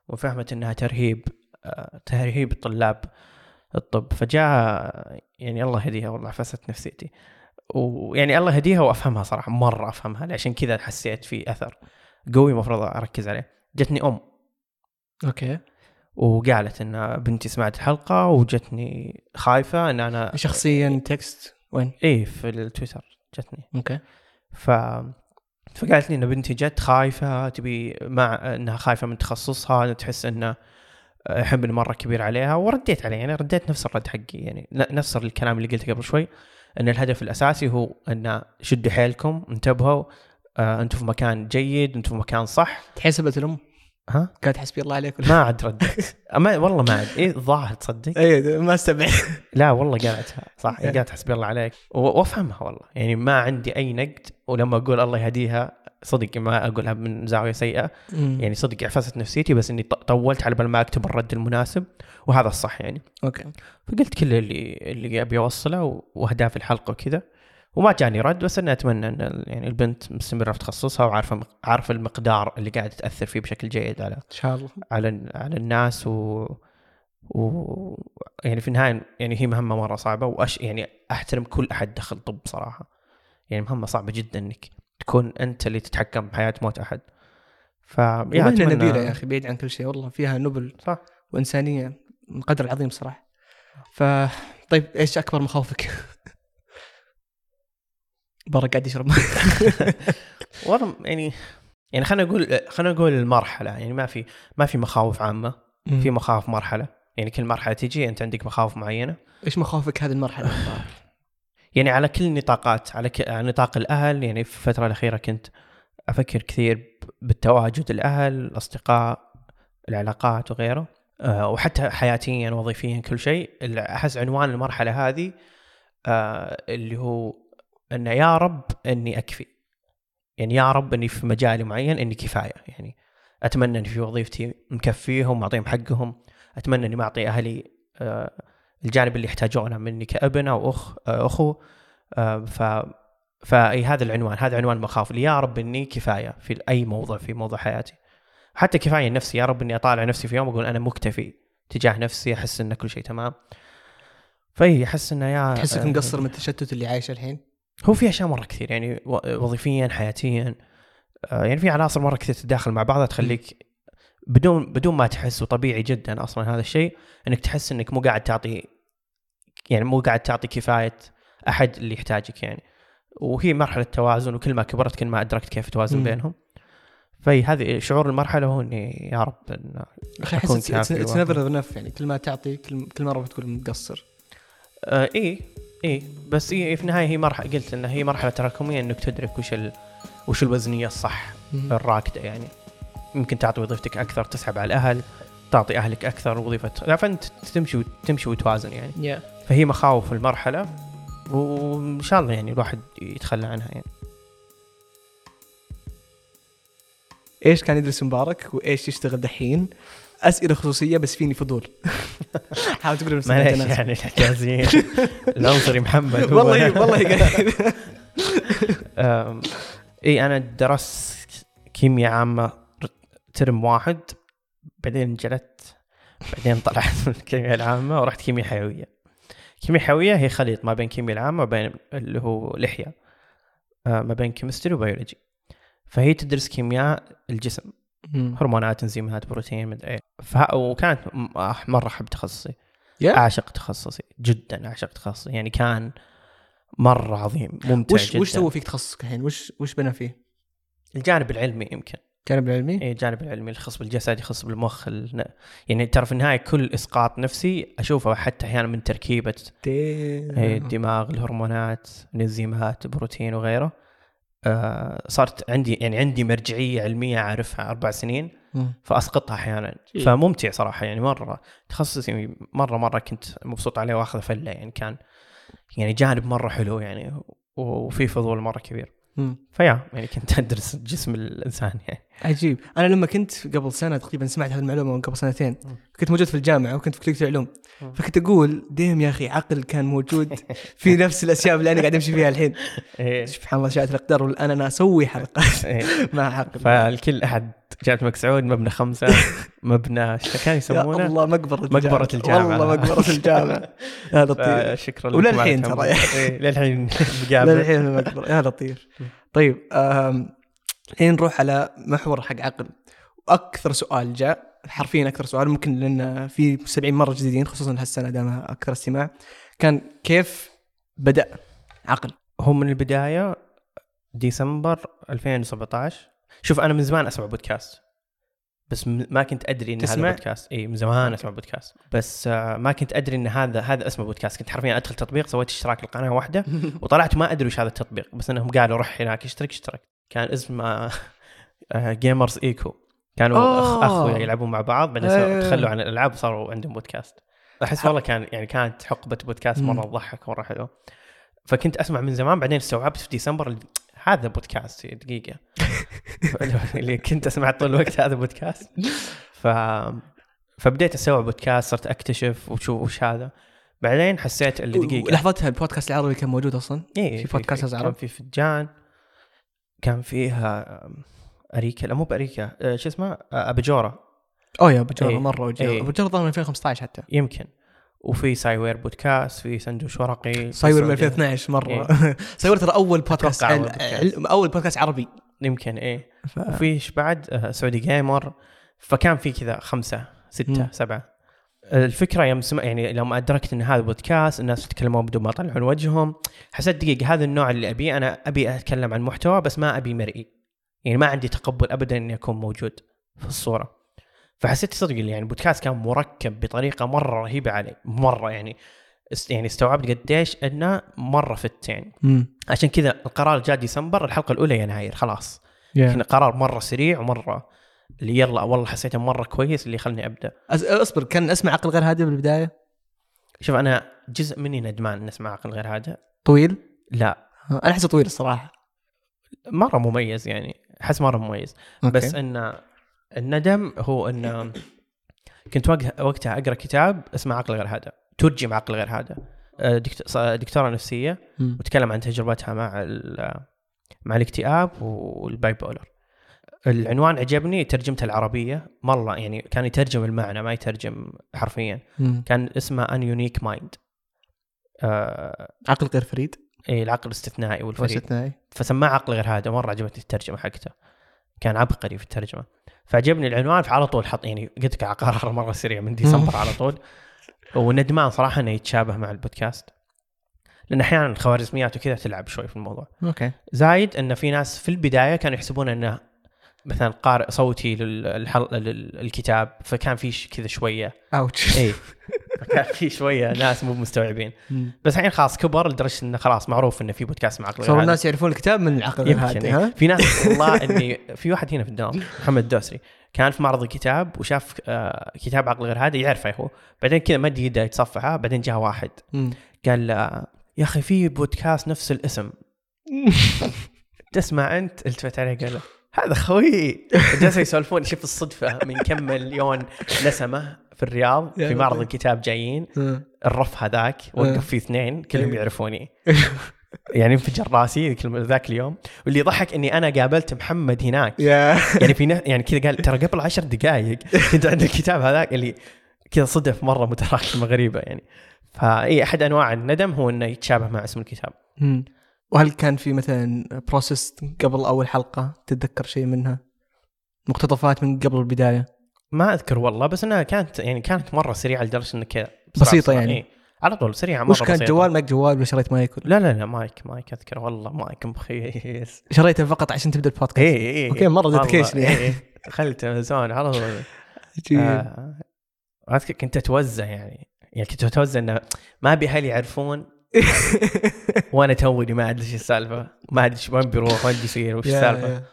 وفهمت إنها ترهيب آه، ترهيب الطلاب الطب. فجاء يعني الله يهديها والله فست نفسيتي. ويعني الله يهديها وأفهمها صراحة مرة أفهمها عشان كذا حسيت في أثر قوي المفروض أركز عليه. جتني أم. okay. وقالت إن بنتي سمعت الحلقة وجتني خايفة إن أنا شخصيا text؟ وين؟ إيه في التويتر جتني. okay. ف فقالت لي إن بنتي جت خايفة تبي مع إنها خايفة من تخصصها تحس انه حمل مره كبير عليها ورديت عليه يعني رديت نفس الرد حقي يعني نفس الكلام اللي قلته قبل شوي إن الهدف الأساسي هو إن شدوا حيلكم انتبهوا آه أنتم في مكان جيد أنتم في مكان صح. تحسبت الأم؟ ها؟ قالت حسبي الله عليك ما عاد ردت ما والله ما عاد. إيه الظاهر تصدق؟ اي ما استبعد لا والله قالتها صح إيه. قالت حسبي الله عليك. وأفهمها والله. يعني ما عندي أي نقد ولما أقول الله يهديها صدق ما أقولها من زاوية سيئة. يعني صدق عفست نفسيتي بس إني طولت على بال ما أكتب الرد المناسب وهذا الصح يعني. أوكي. فقلت كل اللي اللي أبي أوصله وأهداف الحلقة وكذا. وما جاني رد بس إني أتمنى إن يعني البنت مستمرة في تخصصها وعارفة عارفة المقدار اللي قاعدة تأثر فيه بشكل جيد على إن شاء الله. على على الناس و و يعني في النهاية يعني هي مهمة مرة صعبة وأش يعني أحترم كل أحد دخل طب صراحة. يعني مهمة صعبة جدا إنك تكون أنت اللي تتحكم بحياة موت أحد. ف أتمنى- نبيلة يا أخي بعيد عن كل شيء والله فيها نبل صح. وإنسانية من قدر عظيم صراحة. ف طيب إيش أكبر مخاوفك؟ برا قاعد يشرب. والله يعني يعني خلينا نقول خلينا نقول المرحلة يعني ما في ما في مخاوف عامة في مخاوف مرحلة. يعني كل مرحلة تجي أنت عندك مخاوف معينة. إيش مخاوفك هذه المرحلة؟ يعني على كل النطاقات على, ك... على نطاق الأهل يعني في الفترة الأخيرة كنت أفكر كثير بالتواجد الأهل الأصدقاء العلاقات وغيره. أه وحتى حياتيا وظيفيا كل شيء. أحس عنوان المرحلة هذه أه اللي هو انه يا رب أني أكفي. يعني يا رب أني في مجال معين أني كفاية. يعني أتمنى أني في وظيفتي مكفيهم معطيهم حقهم. أتمنى أني معطي أهلي أه الجانب اللي يحتاجونه مني كابن أو أخ آه، أخو. آه، ف فاي هذا العنوان. هذا عنوان المخاوف اللي يا رب أني كفاية في أي موضوع في موضوع حياتي. حتى كفاية نفسي. يا رب أني أطالع نفسي في يوم أقول أنا مكتفي تجاه نفسي أحس أن كل شيء تمام. فإي أحس انه يا تحسك آه، مقصر من التشتت اللي عايشه الحين؟ هو في أشياء مرة كثير يعني وظيفيا حياتيا آه، يعني في عناصر مرة كثير تتداخل مع بعضها تخليك بدون بدون ما تحس وطبيعي جدا أصلا هذا الشيء إنك تحس إنك مو قاعد تعطي يعني مو قاعد تعطي كفاية أحد اللي يحتاجك يعني وهي مرحلة توازن وكل ما كبرت كل ما أدركت كيف توازن. بينهم فهي هذه شعور المرحلة هو إني يا رب أكون احس كافي it's. never يعني كل ما تعطي كل, مرة بتقول مقصر آه اي إي بس إيه في النهاية هي مرحلة قلت انها هي مرحلة تراكمية إنك تدرك وش ال... وش الوزنية الصح الراكدة يعني. يمكن تعطي وظيفتك أكثر تسحب على الأهل تعطي أهلك أكثر وظيفة لا فانت تمشي تمشي وتوازن يعني. yeah فهي مخاوف المرحلة وإن شاء الله يعني الواحد يتخلى عنها يعني. إيش كان يدرس مبارك؟ وإيش يشتغل دحين؟ أسئلة خصوصية بس فيني فضول. حاول تقول معليش. يعني الحجازيين العنصري محمد والله. والله إي أنا درست كيمياء عامة ترم واحد بعدين جلت بعدين طلعت من الكيمياء العامة ورحت كيمياء حيوية. كيمياء حيوية هي خليط ما بين كيمياء العامة وبين اللي هو لحية. آه، ما بين chemistry و biology فهي تدرس كيمياء الجسم. هرمونات إنزيمات بروتين مدري إيه. وكانت مرة أحب تخصصي. yeah. أعشق تخصصي. جدا أعشق تخصصي. يعني كان مرة عظيم ممتع وش جدا. وش سوى فيك تخصصك الحين؟ وش وش بنى فيه؟ الجانب العلمي يمكن. جانب العلمي؟ اي الجانب العلمي الخاص بالجسد يخص بالمخ الن... يعني ترى في النهاية كل إسقاط نفسي أشوفه حتى أحيانا من تركيبة إيه، الدماغ الهرمونات الإنزيمات البروتين وغيره. آه صارت عندي يعني عندي مرجعية علمية أعرفها أربع سنين. فأسقطها أحيانا إيه. فممتع صراحة يعني مرة تخصصي مره مرة كنت مبسوط عليه وأخذ فلة يعني كان يعني جانب مرة حلو يعني وفي فضول مرة كبير. فيا يعني كنت أدرس جسم الإنسان يعني عجيب أنا لما كنت قبل سنة تقريبا سمعت هذه المعلومة من قبل سنتين. كنت موجود في الجامعة وكنت في كلية العلوم. فكنت أقول ديم يا أخي عقل كان موجود في نفس الاشياء اللي أنا قاعد أمشي فيها الحين إيه. سبحان الله شاءت الأقدار والآن أنا أسوي حلقات إيه. مع عقل فالكل أحد جامعه الملك سعود مبنى خمسة مبنى كان يا يسمونه؟ الله مقبرة مقبرة الجامعة. والله مقبرة الجامعة يا لطيف فشكرا لكم وللحين ترى. إيه، للحين للحين المقبرة يا لطيف طيب الحين نروح على محور حق عقل وأكثر سؤال جاء حرفيا أكثر سؤال ممكن لأن في 70 مرة جديدين خصوصا هالسنة دامها أكثر استماع. كان كيف بدأ عقل؟ هو من البداية ديسمبر 2017 شوف أنا من زمان أسمع بودكاست بس ما كنت أدري إن تسمع؟ هذا بودكاست. إي من زمان أسمع بودكاست. بس آه، ما كنت أدري إن هذا هذا اسمه بودكاست. كنت حرفيا أدخل تطبيق سويت اشتراك القناه واحدة وطلعت ما أدري وش هذا التطبيق. بس إنهم قالوا روح هناك اشترك اشترك. كان اسمه جيمرز ايكو كانوا أخ آه. اخويا يلعبون مع بعض بعدين إيه. تخلوا عن الألعاب وصاروا عندهم بودكاست أحس والله كان يعني كانت حقبة بودكاست. مرة تضحك مره حلو فكنت أسمع من زمان بعدين استوعبت في ديسمبر هذا بودكاست دقيقة. اللي كنت اسمع طول الوقت هذا بودكاست ف فبديت استوعب بودكاست صرت أكتشف وشوف وش هذا. بعدين حسيت اللي دقيقة. لحظتها البودكاست العربي كان موجود أصلا؟ إيه في بودكاست كان عرب؟ في فنجان كان فيها أريكا؟ لا مو بأريكا. آه، شو اسمه؟ آه، اباجوره أوه يا ابو جرة إيه. مرة وجرة إيه. ابو جرة ظهر من 2015 حتى. يمكن. وفي سايوير بودكاست في سندوش ورقي صاير من في 2012 مرة. صاير ترى أول بودكاست عل... عل... أول بودكاست عربي. يمكن إيه. ف... وفي بعد آه، سعودي جيمر. فكان في كذا خمسة ستة مم. سبعة. الفكرة يوم سمع يعني لما أدركت إن هذا بودكاست الناس يتكلمون بدون ما يطلعون وجههم حسيت دقيقة هذا النوع اللي ابيه أنا أبي أتكلم عن محتوى بس ما أبي مرئي يعني ما عندي تقبل ابدا إني أكون موجود في الصورة فحسيت صدق يعني البودكاست كان مركب بطريقة مرة رهيبة علي مرة يعني يعني استوعبت قديش إنه مرة فت يعني. عشان كذا القرار جاء ديسمبر الحلقة الأولى يناير خلاص يا. كان قرار مرة سريع ومرة اللي يلا والله حسيته مرة كويس اللي خلني أبدأ. أصبر كان اسمع عقل غير هادئ بالبدايه شوف أنا جزء مني ندمان إن اسمع عقل غير هذا طويل؟ لا. أنا أحسه طويل الصراحة. مرة مميز يعني أحس مرة مميز. أوكي. بس إن الندم هو إن كنت وقت- وقتها أقرأ كتاب اسمه عقل غير هذا ترجم عقل غير ص- دكتورة نفسية. وتكلم عن تجربتها مع مع الاكتئاب وال bipolar العنوان عجبني ترجمته العربية. مرة يعني كان يترجم المعنى ما يترجم حرفيا. مم. كان اسمه an unique mind عقل غير فريد؟ اي العقل الاستثنائي والفريد. واستثنائي. فسماه عقل غير هادئ. مرة عجبتني الترجمة حقته. كان عبقري في الترجمة. فعجبني العنوان فعلى طول حط يعني قلت لك قرار مرة سريع من ديسمبر على طول. وندمان صراحة إنه يتشابه مع البودكاست. لأن أحيانا الخوارزميات وكذا تلعب شوي في الموضوع. okay. زايد إن في ناس في البداية كانوا يحسبون إنه مثلا قارئ صوتي للحل... للكتاب فكان في كذا شوية. ouch اي فكان في شوية ناس مو مستوعبين. بس الحين خلاص كبر لدرجة إنه خلاص معروف إنه في بودكاست مع عقل هادئ. الناس يعرفون الكتاب من العقل هادئ إيه. ها؟ في ناس والله إني في واحد هنا في الدوام محمد الدوسري كان في معرض الكتاب وشاف آه، كتاب عقل غير هادئ يعرفه هو. بعدين كذا مد يده يتصفحه بعدين جاء واحد. قال له يا أخي في بودكاست نفس الاسم. تسمع أنت؟ التفت عليه قال له هذا خوي جالسوا يسولفون شوف الصدفة من كم مليون نسمه في الرياض يا في معرض. الكتاب جايين. الرف هذاك. وقف فيه اثنين كلهم إيه. يعرفوني يعني انفجر راسي ذاك اليوم واللي ضحك إني أنا قابلت محمد هناك يعني في يعني كذا قال ترى قبل عشر دقائق كنت عند الكتاب هذاك اللي كذا صدف مرة متراكمه غريبة يعني فاي أحد أنواع الندم هو إنه يتشابه مع اسم الكتاب. وهل كان في مثلا process قبل اول حلقه تتذكر شيء منها؟ مقتطفات من قبل البداية ما أذكر والله بس إنها كانت يعني كانت مرة سريعة لدرجة إنك بسرعة بسرعة. يعني. إيه. على طول سريعة مرة وش كان بسيطة. جوال ماك جوال ولا شريت مايك لا لا لا mic mic أذكر والله مايك مخيس شريته فقط عشان تبدأ البودكاست إي إي مرة والله. dedication يعني. إيه،. دخلت امازون على طول. آه، أذكر كنت أتوزى يعني يعني كنت أتوزى إنه ما أبي أهلي يعرفون وأنا توني ما أدري إيش السالفة. ما أدري إيش وين بيروح وين بيصير وش السالفة. yeah.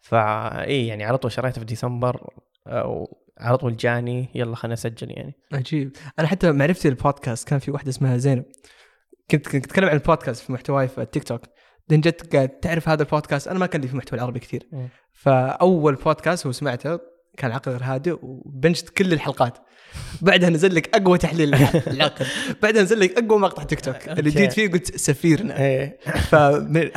فاي يعني على طول شريته في ديسمبر أو على طول جاني. يلا خلينا نسجل يعني. عجيب. أنا حتى معرفتي للبودكاست كان في واحدة اسمها زينب. كنت كنت أتكلم عن البودكاست في محتواي في التيك توك بعدين جت قالت تعرف هذا البودكاست. أنا ما كان لي في محتوى العربي كثير. فأول بودكاست هو سمعته كان عقل غير هادئ وبنجت كل الحلقات. بعدها نزل لك أقوى تحليل. بعدها نزل لك أقوى مقطع تيك توك. اللي. جيت فيه قلت سفيرنا. إيه. فهذا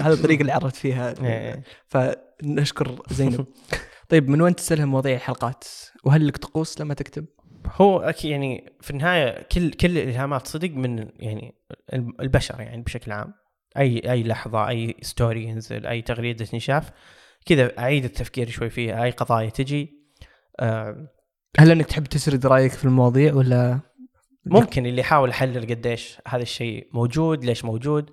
هذا الطريقة اللي عرفت فيها. إيه. فنشكر زينب. طيب من وين تستلهم مواضيع الحلقات؟ وهل لك طقوس لما تكتب؟ هو أكيد يعني في النهاية كل كل الإلهامات صدق من يعني البشر يعني بشكل عام. اي أي لحظة أي story ينزل أي تغريدة انشاف كذا أعيد التفكير شوي فيها أي قضايا تجي. آه، هل انك تحب تسرد رأيك في المواضيع ولا؟ ممكن اللي يحاول يحلل قديش هذا الشيء موجود ليش موجود.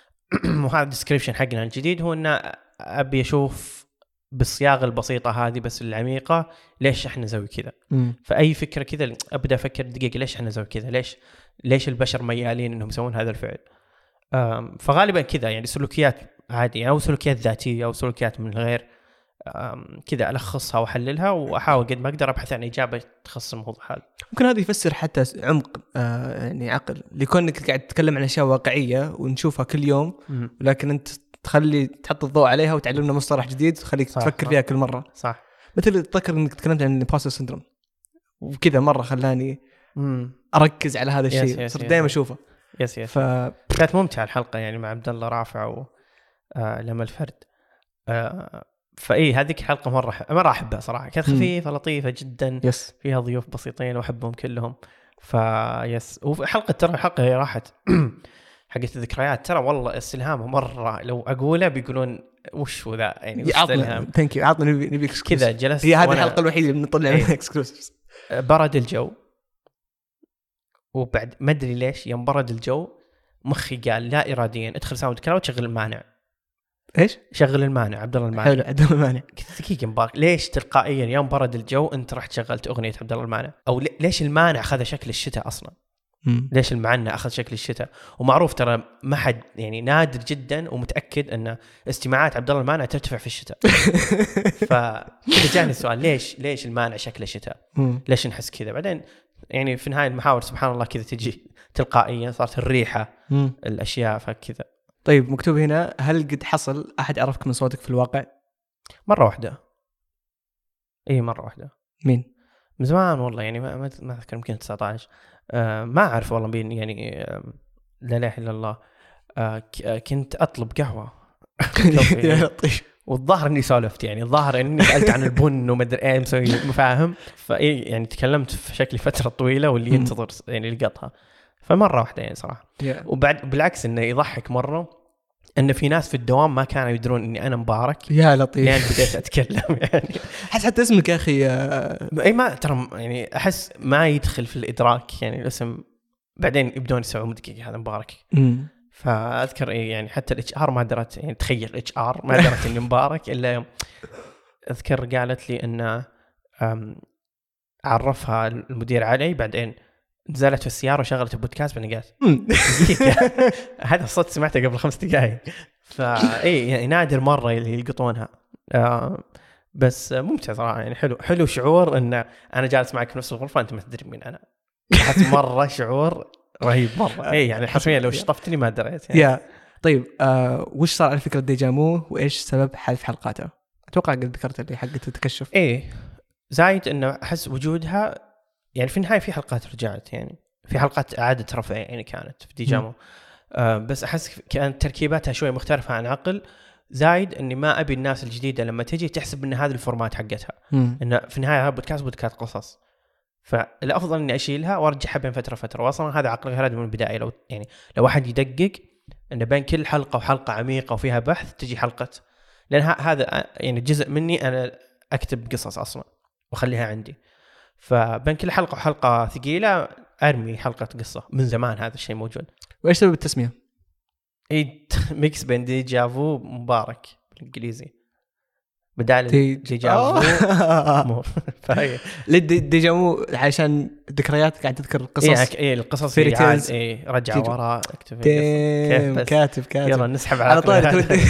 وهذا ال description حقنا الجديد هو ان أبي أشوف بالصياغة البسيطة هذه بس العميقة ليش إحنا نسوي كذا. فأي فكرة كذا أبدأ أفكر دقيقة ليش إحنا نسوي كذا؟ ليش ليش البشر ميالين إنهم يسوون هذا الفعل؟ فغالبا كذا يعني سلوكيات عادية أو سلوكيات ذاتية أو سلوكيات من أم، كذا ألخصها وأحللها وأحاول قد ما أقدر أبحث عن إجابة تخص الموضوع هذا. ممكن هذا يفسر حتى عمق آه يعني عقل. لكونك قاعد تتكلم عن أشياء واقعية ونشوفها كل يوم ولكن أنت تخلي تحط الضوء عليها وتعلمنا مصطلح جديد وتخليك تفكر. فيها كل مرة. صح. مثل اتذكر إنك تكلمت عن ال imposter syndrome وكذا مرة خلاني امم أركز على هذا الشيء صرت. دائما أشوفه. yes yes ف كانت ممتعة الحلقة يعني مع عبد الله رافع و آه لما الفرد آه فاي هذيك الحلقة مرة مرة أحبها صراحة. كانت. خفيفة لطيفة جدا. yes. فيها ضيوف بسيطين وأحبهم كلهم. ف yes وحلقه ترى الحلقة هي راحت. حقت الذكريات. ترى والله استلهامها مرة. لو اقوله بيقولون وش هو ذا؟ يعني وش عطنا thank you عطنا نبي نبي. كذا جلست هي هذه الحلقة الوحيدة اللي بنطلع إيه. منها exclusives برد الجو. وبعد ما أدري ليش يوم برد الجو مخي قال لا اراديا ادخل SoundCloud شغل المانع. إيش؟ شغل المانع عبد الله المانع. حلو عدم مانع قلت دقيقة مبارك ليش تلقائيا يوم برد الجو أنت رحت شغلت أغنية عبد الله المانع؟ أو لي- ليش المانع أخذ شكل الشتاء أصلا؟ مم. ليش المانع أخذ شكل الشتاء؟ ومعروف ترى ما حد يعني نادر جدا ومتأكد أن استماعات عبد الله المانع ترتفع في الشتاء. فكذا جاني السؤال ليش ليش المانع شكله شتاء. ليش نحس كذا؟ بعدين يعني في نهاية المحاور سبحان الله كذا تجي تلقائيا صارت الريحة مم. الأشياء فكذا. طيب مكتوب هنا هل قد حصل؟ أحد عرفك من صوتك في الواقع؟ مرة واحدة. اي مرة واحدة. مين؟ من زمان والله يعني ما ما أذكر يمكن 19 آه ما أعرف والله بين يعني آه لا إله إلا الله. آه آه، كنت أطلب قهوة. لطيف. والظاهر إني سولفت يعني الظاهر إني سألت عن البن وما أدري إيه مسوي مفاهم. فاي يعني تكلمت في شكلي فترة طويلة واللي. ينتظر يعني لقطها فمرة واحدة يعني صراحة. yeah. وبعد بالعكس إنه يضحك مرة إن في ناس في الدوام ما كانوا يدرون إني أنا مبارك. يا لطيف. لين بديت أتكلم يعني. حس حتى اسمك يا أخي آه، إي ما ترى يعني أحس ما يدخل في الإدراك يعني الاسم. بعدين يبدون يسوون دقيقه هذا مبارك. مم. فأذكر إيه يعني حتى ال HR ما درت يعني تخيل HR ما درت إني مبارك. إلا يوم أذكر قالت لي ان أم، عرفها المدير علي. بعدين نزلت في السيارة وشغلت البودكاست بعدين قالت مم. دقيقة. هذا الصوت سمعته قبل خمس دقائق فاي يعني نادر مرة اللي يلقطونها آه، بس ممتع صراحة يعني حلو حلو شعور إن أنا جالس معك في نفس الغرفة أنت ما تدري مين أنا احس مرة شعور رهيب مرة إي يعني حرفيا لو شفتني ما دريت يعني. yeah طيب آه وش صار على فكرة ديجامو وإيش سبب حذف حلقاته؟ أتوقع قد ذكرت اللي حقت التكشف إيه زايد إنه أحس وجودها يعني في النهاية في حلقات رجعت يعني. في حلقات اعاده رفع يعني كانت في ديجامو. آه بس أحس كانت تركيباتها شوي مختلفة عن عقل. زايد إني ما أبي الناس الجديدة لما تجي تحسب إن هذا الفورمات حقتها. انه في النهاية هذا بودكاست بودكاست قصص. فالأفضل إني أشيلها وأرجعها بين فترة فتره واصلا هذا عقل غير هذا من البداية. لو يعني لو احد يدقق انه بين كل حلقة وحلقة عميقة وفيها بحث تجي حلقة. لأن هذا يعني جزء مني أنا أكتب قصص أصلا وأخليها عندي. فبين كل حلقة وحلقة ثقيلة أرمي حلقة قصة. من زمان هذا الشيء موجود. وإيش سبب التسمية؟ إي mix بين déjà vu مبارك بالإنجليزي. بدال dé- déjà vu. مو déjà vu عشان ذكريات قاعد تذكر قصص اي إيه، القصص tales. اي رجع ورا. كيف؟ كاتب كاتب يلا نسحب على طاري عقلي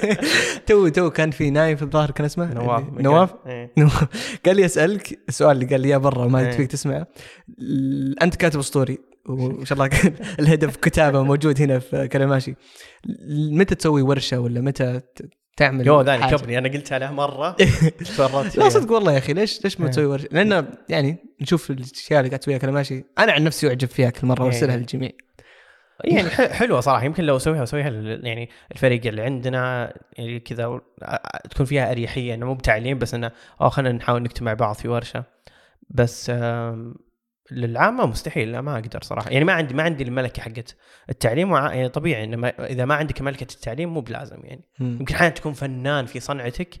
تو. تو كان في نايف في الظاهر كان اسمه نواف نواف إيه. نواف. قال لي أسألك السؤال اللي قال لي إياه برا ما إيه. تفيك تسمعه أنت كاتب اسطوري وما شاء الله الهدف كتابة موجود هنا في كلاماشي متى تسوي ورشة ولا متى تعمل يو ذاني حاجة؟ كبري أنا قلت له مرة تورطت لا. صدق والله يا أخي ليش ليش ما إيه. تسوي ورشه؟ لأن يعني نشوف الأشياء اللي قاعد تسويها كلاماشي أنا عن نفسي أعجب فيها كل مرة إيه. وأرسلها للجميع يعني حلوة صراحة يمكن لو أسويها أسويها يعني الفريق اللي عندنا يعني كذا تكون فيها أريحية إنه مو بتعليم بس إنه آه خلينا نحاول نكتب مع بعض في ورشة بس للعامة مستحيل لا ما أقدر صراحة. يعني ما عندي ما عندي الملكة حقت التعليم وع- يعني طبيعي إنه ما- إذا ما عندك ملكة التعليم مو بلازم يعني. مم. يمكن أحيانا تكون فنان في صنعتك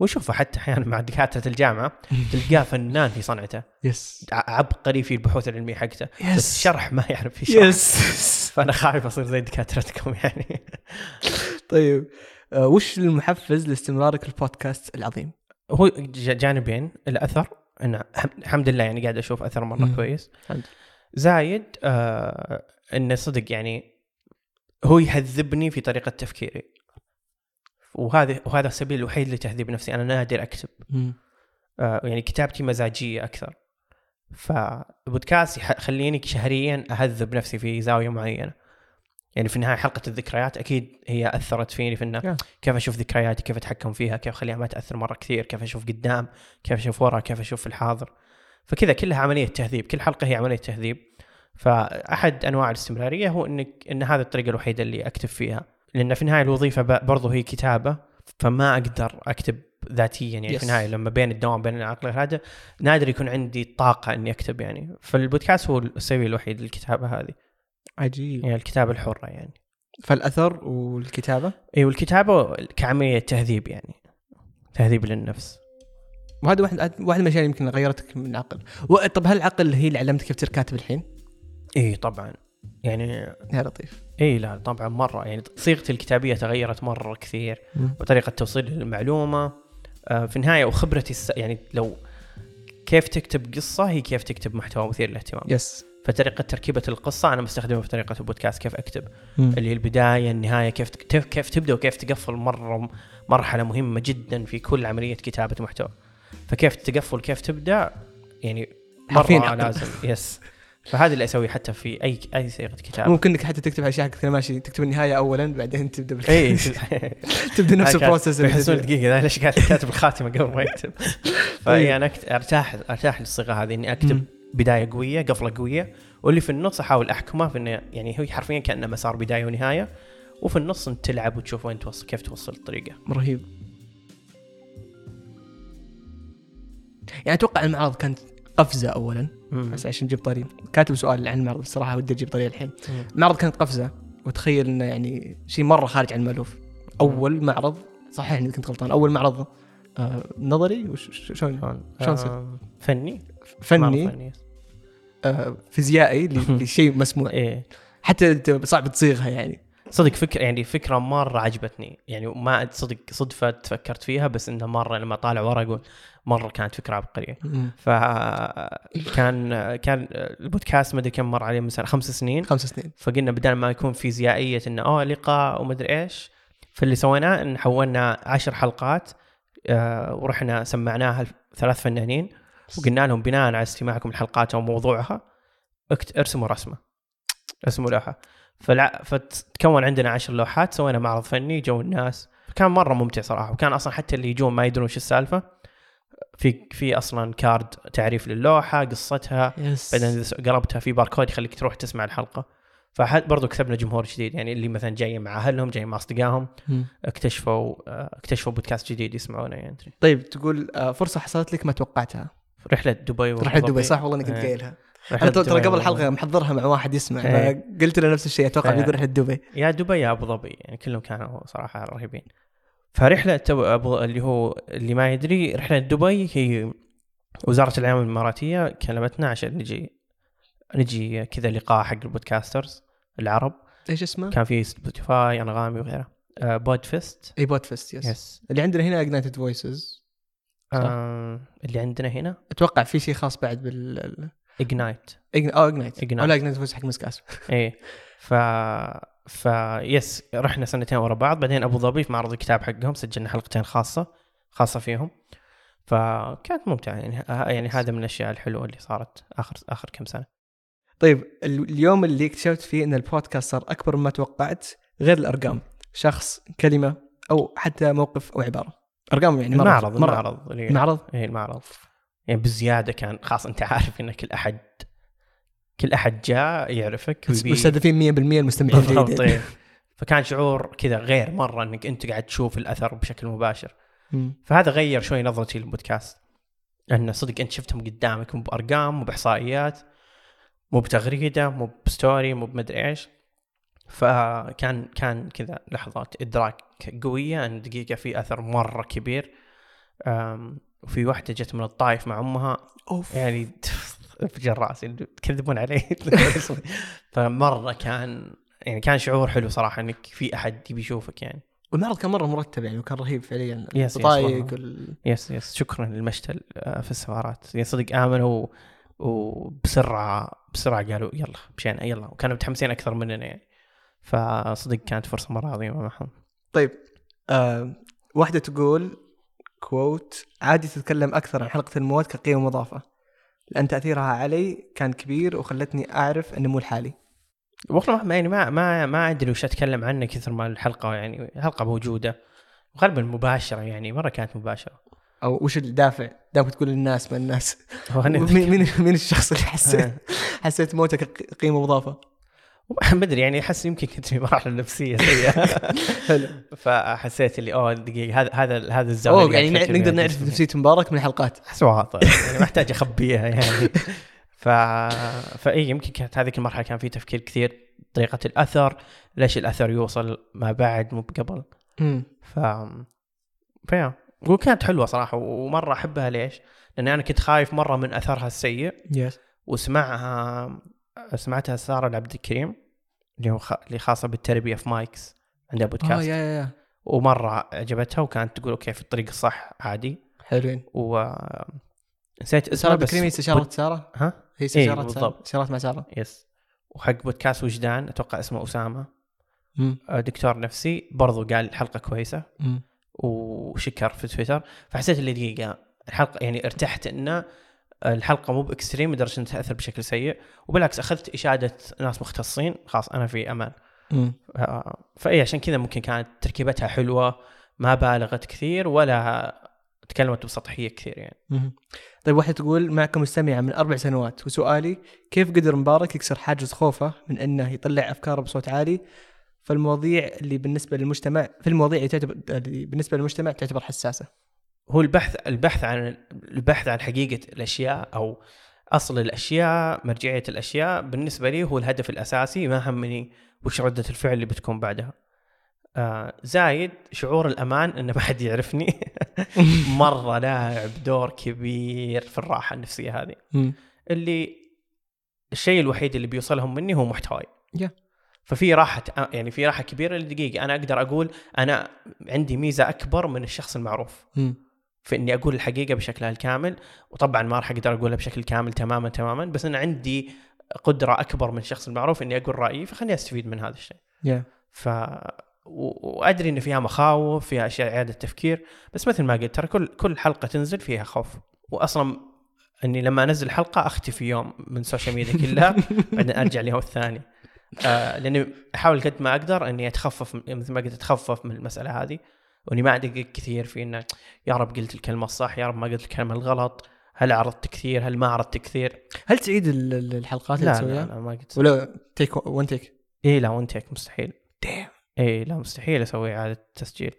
ونشوفه حتى أحيانا مع دكاترة الجامعة تلقاه فنان في صنعته. yes. عبقري في البحوث العلمية حقته. بس yes شرح ما يعرف في شرح yes. فأنا خايف أصير زي دكاترتكم يعني. طيب آه، وش المحفز لاستمرارك في البودكاست العظيم؟ هو جانبين. الأثر. الحم- الحمد لله يعني قاعد أشوف أثر مرة. كويس. زايد آه انه صدق يعني هو يهذبني في طريقة تفكيري. وهذا وهذا السبيل الوحيد لتهذيب نفسي. أنا نادر أكتب. آه يعني كتابتي مزاجية أكثر. فالبودكاست يح- يخليني شهريا أهذب نفسي في زاوية معينة. يعني في النهاية حلقة الذكريات أكيد هي أثرت فيني في إنه. كيف أشوف ذكرياتي كيف أتحكم فيها كيف أخليها ما تأثر مرة كثير كيف أشوف قدام كيف أشوف ورا كيف أشوف في الحاضر. فكذا كلها عملية تهذيب كل حلقة هي عملية تهذيب. فأحد أنواع الاستمرارية هو إنك إن هذه الطريقة الوحيدة اللي أكتب فيها. لأن في النهاية الوظيفة برضو هي كتابة فما أقدر أكتب ذاتيا. يعني Yes. في النهاية لما بين الدوام بين العقل هذا نادر يكون عندي طاقة إني أكتب يعني. فالبودكاست هو السبيل الوحيد للكتابة هذه. عجيب. يعني الكتابة الحرة يعني. فالأثر والكتابة؟ اي والكتابة كعملية تهذيب يعني. تهذيب للنفس. وهذا واحد واحد من الاشياء اللي يمكن غيرتك من العقل طب هل العقل هي اللي علمتك كيف تصير كاتب الحين؟ اي طبعا. يعني يا لطيف. اي لا طبعا مرة يعني. صيغتي الكتابية تغيرت مرة كثير. وطريقة توصيل المعلومه آه، في النهاية وخبرتي الس... يعني لو كيف تكتب قصة هي كيف تكتب محتوى مثير للاهتمام. يس. فطريقة تركيبة القصة أنا بستخدمها في طريقة البودكاست كيف أكتب. اللي هي البداية النهاية كيف كيف كيف تبدأ وكيف تقفل مرة مرحلة مهمة جدا في كل عملية كتابة محتوى. فكيف تقفل كيف تبدأ؟ يعني مرة. لازم. yes فهذا اللي اسويه حتى في أي أي صيغة كتابة. ممكن إنك حتى تكتب اشياء كذا ماشي تكتب النهاية اولا بعدين تبدأ بالك- اي تبدأ نفس ال process يحسون. دقيقة ليش قاعد كاتب الخاتمة قبل ما يكتب. فاي أنا أرتاح أرتاح للصيغة هذه إني أكتب. بداية قوية قفلة قوية. واللي في النص أحاول أحكمه في إنه يعني هو حرفيا كأنه مسار بداية ونهاية. وفي النص أنت تلعب وتشوف وين توصل كيف توصل الطريقة. رهيب. يعني أتوقع المعرض كانت قفزة اولا. بس عشان نجيب طريق كاتب سؤال عن المعرض الصراحه ودي أجيب طريق الحين. مم. المعرض كانت قفزة. وتخيل إنه يعني شيء مرة خارج عن المألوف. أول معرض صححني اذا كنت غلطان. أول معرض آه نظري؟ وش ش- شلون؟ آه، فني. فني. فيزيائي ل- لشيء مسموع. إيه. حتى أنت صعب تصيغها يعني. صدق فكرة يعني فكرة مرة عجبتني. يعني ما صدق صدفة فكرت فيها بس انها مرة لما طالع ورق مرة كانت فكرة عبقرية. فكان كان البودكاست ما أدري كم مر عليه مثلا خمس سنين. خمس سنين. فقلنا بدل ما يكون فيزيائية إنه أوه لقاء ومدري إيش فاللي سويناه إن حولنا عشر حلقات آه، ورحنا سمعناها ثلاث فنانين. وقلنا لهم بناء على استماعكم لحلقات وموضوعها ارسموا رسمة. ارسموا لوحة. فالع... فتكون عندنا عشر لوحات سوينا معرض فني جو الناس. كان مرة ممتع صراحة وكان أصلا حتى اللي يجون ما يدرون شو السالفة. في في أصلا card تعريف للوحة قصتها yes بعدين إذا قربتها في باركود يخليك تروح تسمع الحلقة. فبرضو كسبنا جمهور جديد يعني اللي مثلا جاي مع أهلهم جاي مع أصدقائهم. اكتشفوا اكتشفوا بودكاست جديد يسمعونه يعني. طيب تقول آه فرصة حصلت لك ما توقعتها. رحلة دبي رحلة دبي صح؟ والله اني كنت إيه. قايلها. أنا ترى قبل. الحلقة محضرها مع واحد يسمع إيه. فقلت له نفس الشيء أتوقع إيه. بيقول رحلة دبي. يا دبي يا أبو ظبي يعني كلهم كانوا صراحة رهيبين. فرحلة ابو اللي هو اللي ما يدري رحلة دبي هي وزارة الاعلام الإماراتية كلمتنا عشان نجي نجي كذا لقاء حق ال podcasters العرب. إيش اسمه؟ كان في سبوتيفاي أنغامي وغيره. آه Pod Fest إي Pod Fest yes yes اللي عندنا هنا Ignited Voices آه اللي عندنا هنا؟ أتوقع في شيء خاص بعد بال Ignite آه Ignite Ignite. أو لا Ignite Voice حق مسك اسف إيه. ف ف yes رحنا سنتين ورا بعض. بعدين أبو ظبي في معرض الكتاب حقهم سجلنا حلقتين خاصة خاصة فيهم. فكانت ممتعة يعني يعني هذا من الأشياء الحلوة اللي صارت آخر آخر كم سنة. طيب ال- اليوم اللي اكتشفت فيه إن البودكاست صار أكبر مما توقعت غير الأرقام. شخص كلمة أو حتى موقف أو عبارة. أرقام يعني مرة المعرض مرة المعرض. اللي- المعرض؟ إيه المعرض. يعني بزيادة كان خاص أنت عارف إن كل أحد كل أحد جاء يعرفك مستهدفين 100% المستمعين. بالضبط الجيدين إيه. فكان شعور كذا غير مرة إنك أنت قاعد تشوف الأثر بشكل مباشر. مم. فهذا غير شوي نظرتي للبودكاست. انه صدق أنت شفتهم قدامك مو بأرقام مو بإحصائيات مو بتغريدة مو بستوري مو بمدري إيش. فكان كان كذا لحظات إدراك قوية ان دقيقة في أثر مرة كبير. وفي واحدة جت من الطايف مع أمها. أوف. يعني انفجر راسي تكذبون علي. فمرة كان يعني كان شعور حلو صراحة إنك في أحد يبي يشوفك يعني. والمعرض كان مرة مرتب يعني وكان رهيب فعليا. yes، والله. وال... yes yes شكرا للمشتل آه، في السفارات. يعني صدق آمنوا وبسرعه بسرعة قالوا يلا مشينا يلا. وكانوا متحمسين أكثر مننا يعني. فصدق كانت فرصة مرة عظيمة معهم. طيب آه واحدة تقول quote عادي تتكلم أكثر عن حلقة الموت كقيمة مضافه لأن تأثيرها علي كان كبير وخلتني أعرف النمو الحالي والله ما يعني ما ما ما أدري وش أتكلم عنه كثر ما الحلقة يعني الحلقة موجودة. غالبا مباشرة يعني مرة كانت مباشرة. أو وش الدافع؟ دامك تقول للناس ما الناس. مين مين الشخص اللي حسيت حسيت موته كقيمه مضافه؟ ما ادري يعني أحس يمكن كنت في مرحله نفسية سيئة. فحسيت اللي أوه دقيقة هذا هذا هذا الزاوية أوه يعني نقدر نعرف. نفسية مبارك من الحلقات. أحس واضح يعني ما احتاج أخبيها يعني. ف فاي يمكن كانت هذيك المرحلة كان في تفكير كثير طريقة الأثر ليش الأثر يوصل ما بعد مو قبل ف فيا. وكانت حلوة صراحة ومرة أحبها ليش؟ لأن أنا كنت خايف مرة من أثرها السيء. yes وسمعها سمعتها سارة العبد الكريم اللي هو خ... اللي خاصة بالتربية في مايكس عندها بودكاست yeah yeah yeah. ومرة عجبتها وكانت تقول okay في الطريق الصح عادي. حلوين. و نسيت اسمها بس بكريمي استشارات سارة؟ ها؟ هي إيه، استشارات سارة. بالضبط. استشارات مع سارة. yes وحق بودكاست وجدان أتوقع اسمه أسامة. امم آه، دكتور نفسي برضو قال الحلقة كويسة. امم وشكر في تويتر. فحسيت اللي دقيقة. الحلقة يعني ارتحت إنه الحلقة مو ب extreme لدرجه انها تاثر بشكل سيء. وبالعكس أخذت إشادة ناس مختصين خلاص أنا في أمان. آه، فاي عشان كذا ممكن كانت تركيبتها حلوة ما بالغت كثير ولا تكلمت بسطحية كثير يعني. مهم. طيب واحدة تقول معكم مستمعة من أربع سنوات وسؤالي كيف قدر مبارك يكسر حاجز خوفه من أنه يطلع أفكاره بصوت عالي؟ فالمواضيع اللي بالنسبة للمجتمع في المواضيع اللي تعتبر اللي بالنسبة للمجتمع تعتبر حساسة. هو البحث البحث عن البحث عن حقيقة الأشياء أو أصل الأشياء مرجعية الأشياء بالنسبة لي هو الهدف الأساسي ما همني وش ردة الفعل اللي بتكون بعدها. آه زايد شعور الأمان ان ما حد يعرفني. مرة لاعب دور كبير في الراحة النفسية هذه. اللي الشيء الوحيد اللي بيوصلهم مني هو محتواي Yeah. ففي راحة يعني في راحة كبيرة لدقيقة. أنا أقدر أقول أنا عندي ميزة أكبر من الشخص المعروف. في إني أقول الحقيقة بشكلها الكامل وطبعا ما راح أقدر أقولها بشكل كامل تماما تماما بس أنا عندي قدرة أكبر من الشخص المعروف إني أقول رأيي فخليني أستفيد من هذا الشيء. yeah ف و- وأدري إن فيها مخاوف فيها أشياء إعادة تفكير بس مثل ما قلت ترى كل كل حلقة تنزل فيها خوف. واصلا إني لما أنزل حلقة أختفي يوم من ال social media كلها بعدين أرجع اليوم الثاني. آه لأني أحاول قد ما أقدر إني أتخفف مثل ما قلت أتخفف من المسألة هذه. وإني ما ادقق كثير في إنه يا رب قلت الكلمة الصح يا رب ما قلت الكلمة الغلط هل عرضت كثير هل ما عرضت كثير هل تعيد ال- ال- الحلقات اللي لا لا, تسويها؟ لا ما قلت ولا take one take؟ إيه لا وانت هيك مستحيل دايم إيه لا مستحيل أسوي إعادة تسجيل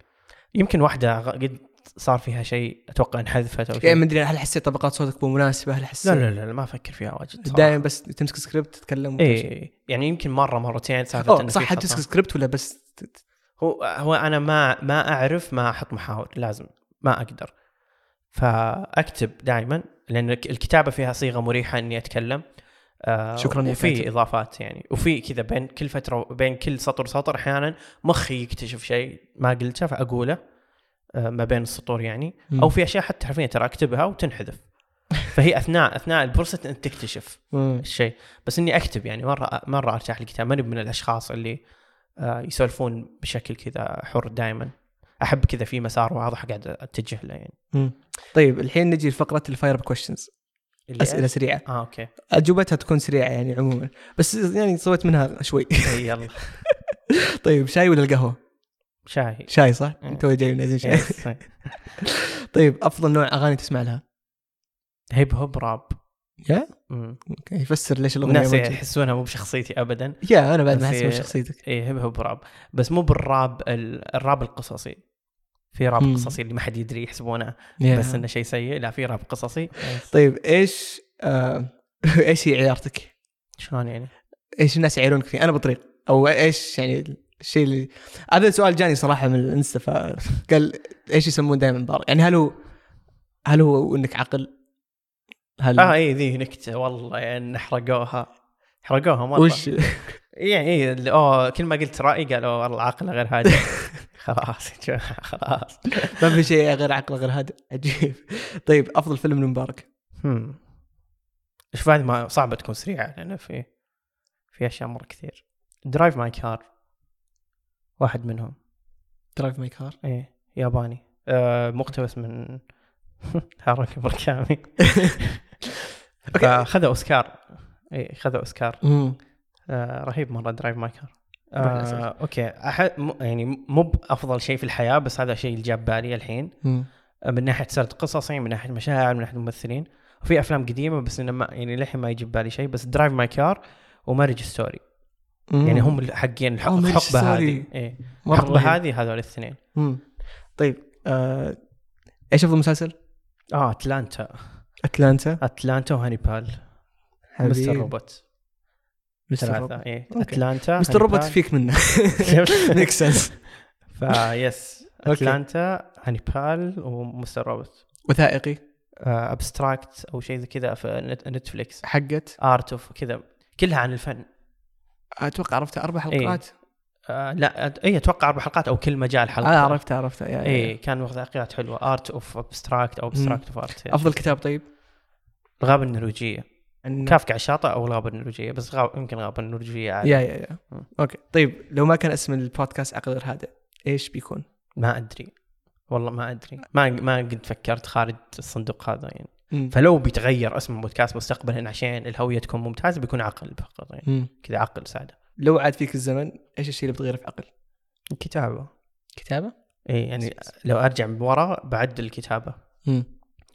يمكن واحدة قد صار فيها شيء أتوقع انحذفت أو شيء يعني ما أدري هل حسيت طبقات صوتك مو مناسبة هل حسيت لا لا لا, لا ما أفكر فيها واجد. دائما بس تمسك سكريبت تتكلم شيء. إيه يعني يمكن مرة مرتين سالفة صح هل. تمسك سكريبت ولا بس هو هو أنا ما ما أعرف ما أحط محاور لازم ما أقدر. فأكتب دائما لأن الك- الكتابة فيها صيغة مريحة إني أتكلم. آه شكراً وفي. إضافات يعني. وفي كذا بين كل فترة بين كل سطر وسطر أحيانا مخي يكتشف شيء ما قلته فأقوله آه ما بين السطور يعني. مم. أو في أشياء حتى حرفيا ترى أكتبها وتنحذف. فهي أثناء أثناء البروسس انت تكتشف. الشيء. بس إني أكتب يعني مرة مرة أرتاح للكتاب ماني من الأشخاص اللي يسولفون بشكل كذا حر دائما أحب كذا في مسار واضح قاعد أتجه له يعني. مم. طيب الحين نجي لفقرة ال fire up questions أسئلة سريعة. آه okay. أجوبتها تكون سريعة يعني عموما. بس يعني سويت منها شوي. يلا. طيب شاي ولا القهوة؟ شاي. شاي صح؟ انت جاي من شاي. طيب أفضل نوع أغاني تسمع لها؟ hip hop rap. yeah؟ يفسر ليش الأغنية الناس. يحسونها مو بشخصيتي ابدا يا أنا بعد ما أحس من هي- شخصيتك اي هيب هوب راب بس مو بالراب ال- الراب القصصي في راب مم. قصصي اللي ما حد يدري يحسبونه. بس إنه شيء سيء لا في راب قصصي طيب إيش آه إيش هي عيارتك؟ شلون يعني؟ إيش الناس يعيرونك فيه؟ أنا بطريق أو إيش يعني الشيء اللي هذا السؤال جاني صراحة من الإنستا فقال إيش يسمون دائما مبارك؟ يعني هل هو هل هو إنك عقل؟ هل آه اي ذي نكتة. والله يعني حرقوها. حرقوها مره وش؟ يعني اي اللي- أوه كل ما قلت رايي قالوا والله عقله غير هادي خلاص خلاص. ما في شيء غير عقل غير هذا عجيب. طيب أفضل فيلم لمبارك هم. شوف هذه ما صعبة تكون سريعة لأنه في في أشياء مرة كثير. Drive My Car واحد منهم. Drive My Car إيه ياباني. آه مقتبس من هاروكي موراكامي فاخذ أوسكار. إيه خذ أوسكار. آه رهيب مرة Drive My Car. آه okay. أحد يعني مو بافضل شيء في الحياة بس هذا الشيء اللي جاب بالي الحين. آه، من ناحية سرد قصصي من ناحية مشاعر من ناحية ممثلين. وفي أفلام قديمة بس إنه ما يعني للحين ما يجي ببالي شيء بس Drive My Car و Marriage Story يعني هم حقين Marriage الحقبة. هذه. الحقبة. هذه هذول الاثنين. مم. طيب آه، إيش أفضل مسلسل؟ آه اتلانتا أتلانتا؟ أتلانتا وهانيبال مستر روبوت. مستر روبوت. إيه. أتلانتا مستر روبوت. فيك منه. ميك سنس فيس أوكي. أتلانتا هانيبال ومستر روبوت. وثائقي؟ Abstract أو شيء زي كذا في نت- نتفليكس. حقت؟ Art of كذا. كلها عن الفن. أتوقع عرفتها أربع إيه. حلقات. آه لا اي أتوقع أربع حلقات أو كل مجال حلقة. أنا عرفتها عرفتها اي كان وثائقيات حلوة. Art of Abstract أو Abstract of Art أفضل كتاب طيب؟ الغابة النرويجية. عن- كافكا على الشاطئ أو الغابة النرويجية بس غاب يمكن الغابة النرويجية عادي. yeah yeah yeah. مم. okay. طيب لو ما كان اسم البودكاست عقل غير هادئ إيش بيكون؟ ما أدري. والله ما أدري. ما ما قد فكرت خارج الصندوق هذا يعني. مم. فلو بيتغير اسم البودكاست مستقبلا عشان الهوية تكون ممتازة بيكون عقل فقط يعني. كذا عقل ساده. لو عاد فيك الزمن إيش الشيء اللي بتغيره في عقل؟ الكتابه كتابة؟ إي يعني لو أرجع من ورا بعدل الكتابة مم.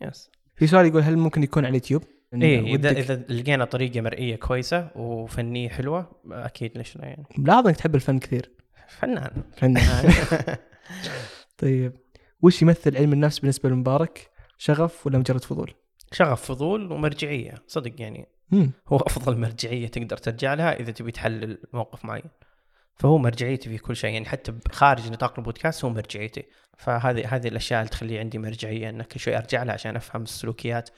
يس في سؤال يقول هل ممكن يكون على اليوتيوب؟ إي إذا ودك- إذا لقينا طريقة مرئية كويسة وفنية حلوة أكيد ليش لا يعني ملاحظ إنك تحب الفن كثير فنان فنان طيب وش يمثل علم النفس بالنسبة لمبارك؟ شغف ولا مجرد فضول؟ شغف فضول ومرجعية صدق يعني مم. هو أفضل مرجعية تقدر ترجع لها إذا تبي تحلل موقف معين. فهو مرجعيتي في كل شيء يعني حتى خارج نطاق البودكاست هو مرجعيتي فهذه هذه الأشياء اللي تخلي عندي مرجعية ان كل شوي أرجع لها عشان أفهم السلوكيات.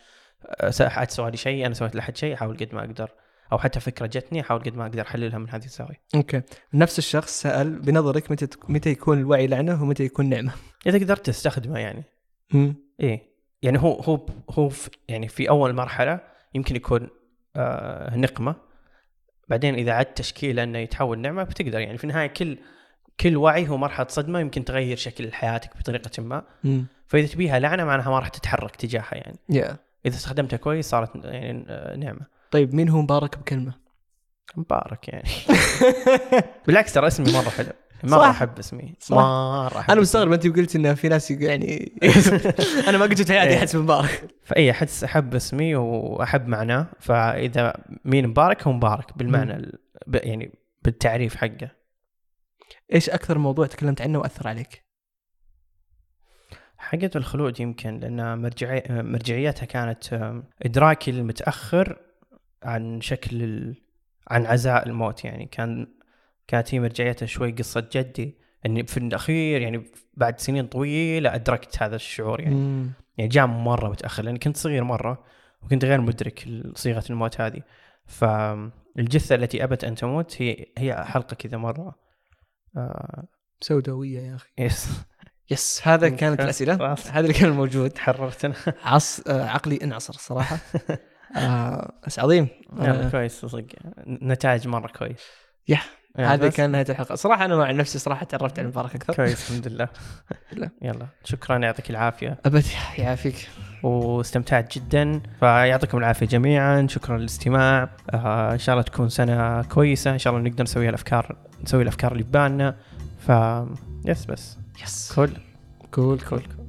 أه، احد سوى لي شيء أنا سويت لحد شيء أحاول قد ما أقدر. أو حتى فكرة جتني أحاول قد ما أقدر أحللها من هذه الزاوية. okay. نفس الشخص سأل بنظرك متى متى يكون الوعي لعنة ومتى يكون نعمة؟ إذا قدرت تستخدمه يعني. مم. إيه. يعني هو هو هو في يعني في أول مرحلة يمكن يكون آه نقمة. بعدين إذا عدت تشكيلة إنه يتحول نعمة بتقدر. يعني في النهاية كل كل وعي هو مرحلة صدمة يمكن تغير شكل حياتك بطريقة ما. فإذا تبيها لعنة معناها ما راح تتحرك تجاهها يعني. يا إذا استخدمتها كويس صارت يعني آه، نعمة. طيب مين هو مبارك بكلمة؟ مبارك يعني. بالعكس ترى اسمي مرة حلو. صح. أحب اسمي. مره أنا مستغرب أنت قلت إن في ناس يعني أنا ما قلت في حياتي إيه. أحس مبارك فاي أحس أحب اسمي وأحب معناه فإذا مين مبارك هو مبارك بالمعنى ال... ب... يعني بالتعريف حقه إيش أكثر موضوع تكلمت عنه وأثر عليك؟ حقة الخلود يمكن لأن مرجعي... مرجعيتها كانت إدراكي المتاخر عن شكل ال... عن عزاء الموت يعني كان كانت هي مرجعيتها شوي قصة جدي إني في الأخير يعني بعد سنين طويلة أدركت هذا الشعور يعني. مم. يعني جاء مرة متأخر لاني كنت صغير مرة وكنت غير مدرك صيغة الموت هذه. فالجثه التي أبت أن تموت هي هي حلقة كذا مرة. آه. سوداوية يا أخي. يس يس هذا كانت الأسئلة. خلاص. هذا اللي كان موجود. تحررتنا. عص آه، عقلي انعصر الصراحه آه بس عظيم. آه. كويس صدق. نتائج مرة كويس. يا يلا هذا بس. كان نهاية الحلقة. صراحة أنا مع نفسي صراحة تعرفت على مبارك أكثر. كويس الحمد لله. يلا شكرا يعطيك العافية. ابد يعافيك. واستمتعت جدا. فيعطيكم العافية جميعا. شكرا للاستماع. آه إن شاء الله تكون سنة كويسة. إن شاء الله نقدر نسوي الافكار نسوي الأفكار اللي ببالنا ف yes بس. yes. cool cool cool, cool.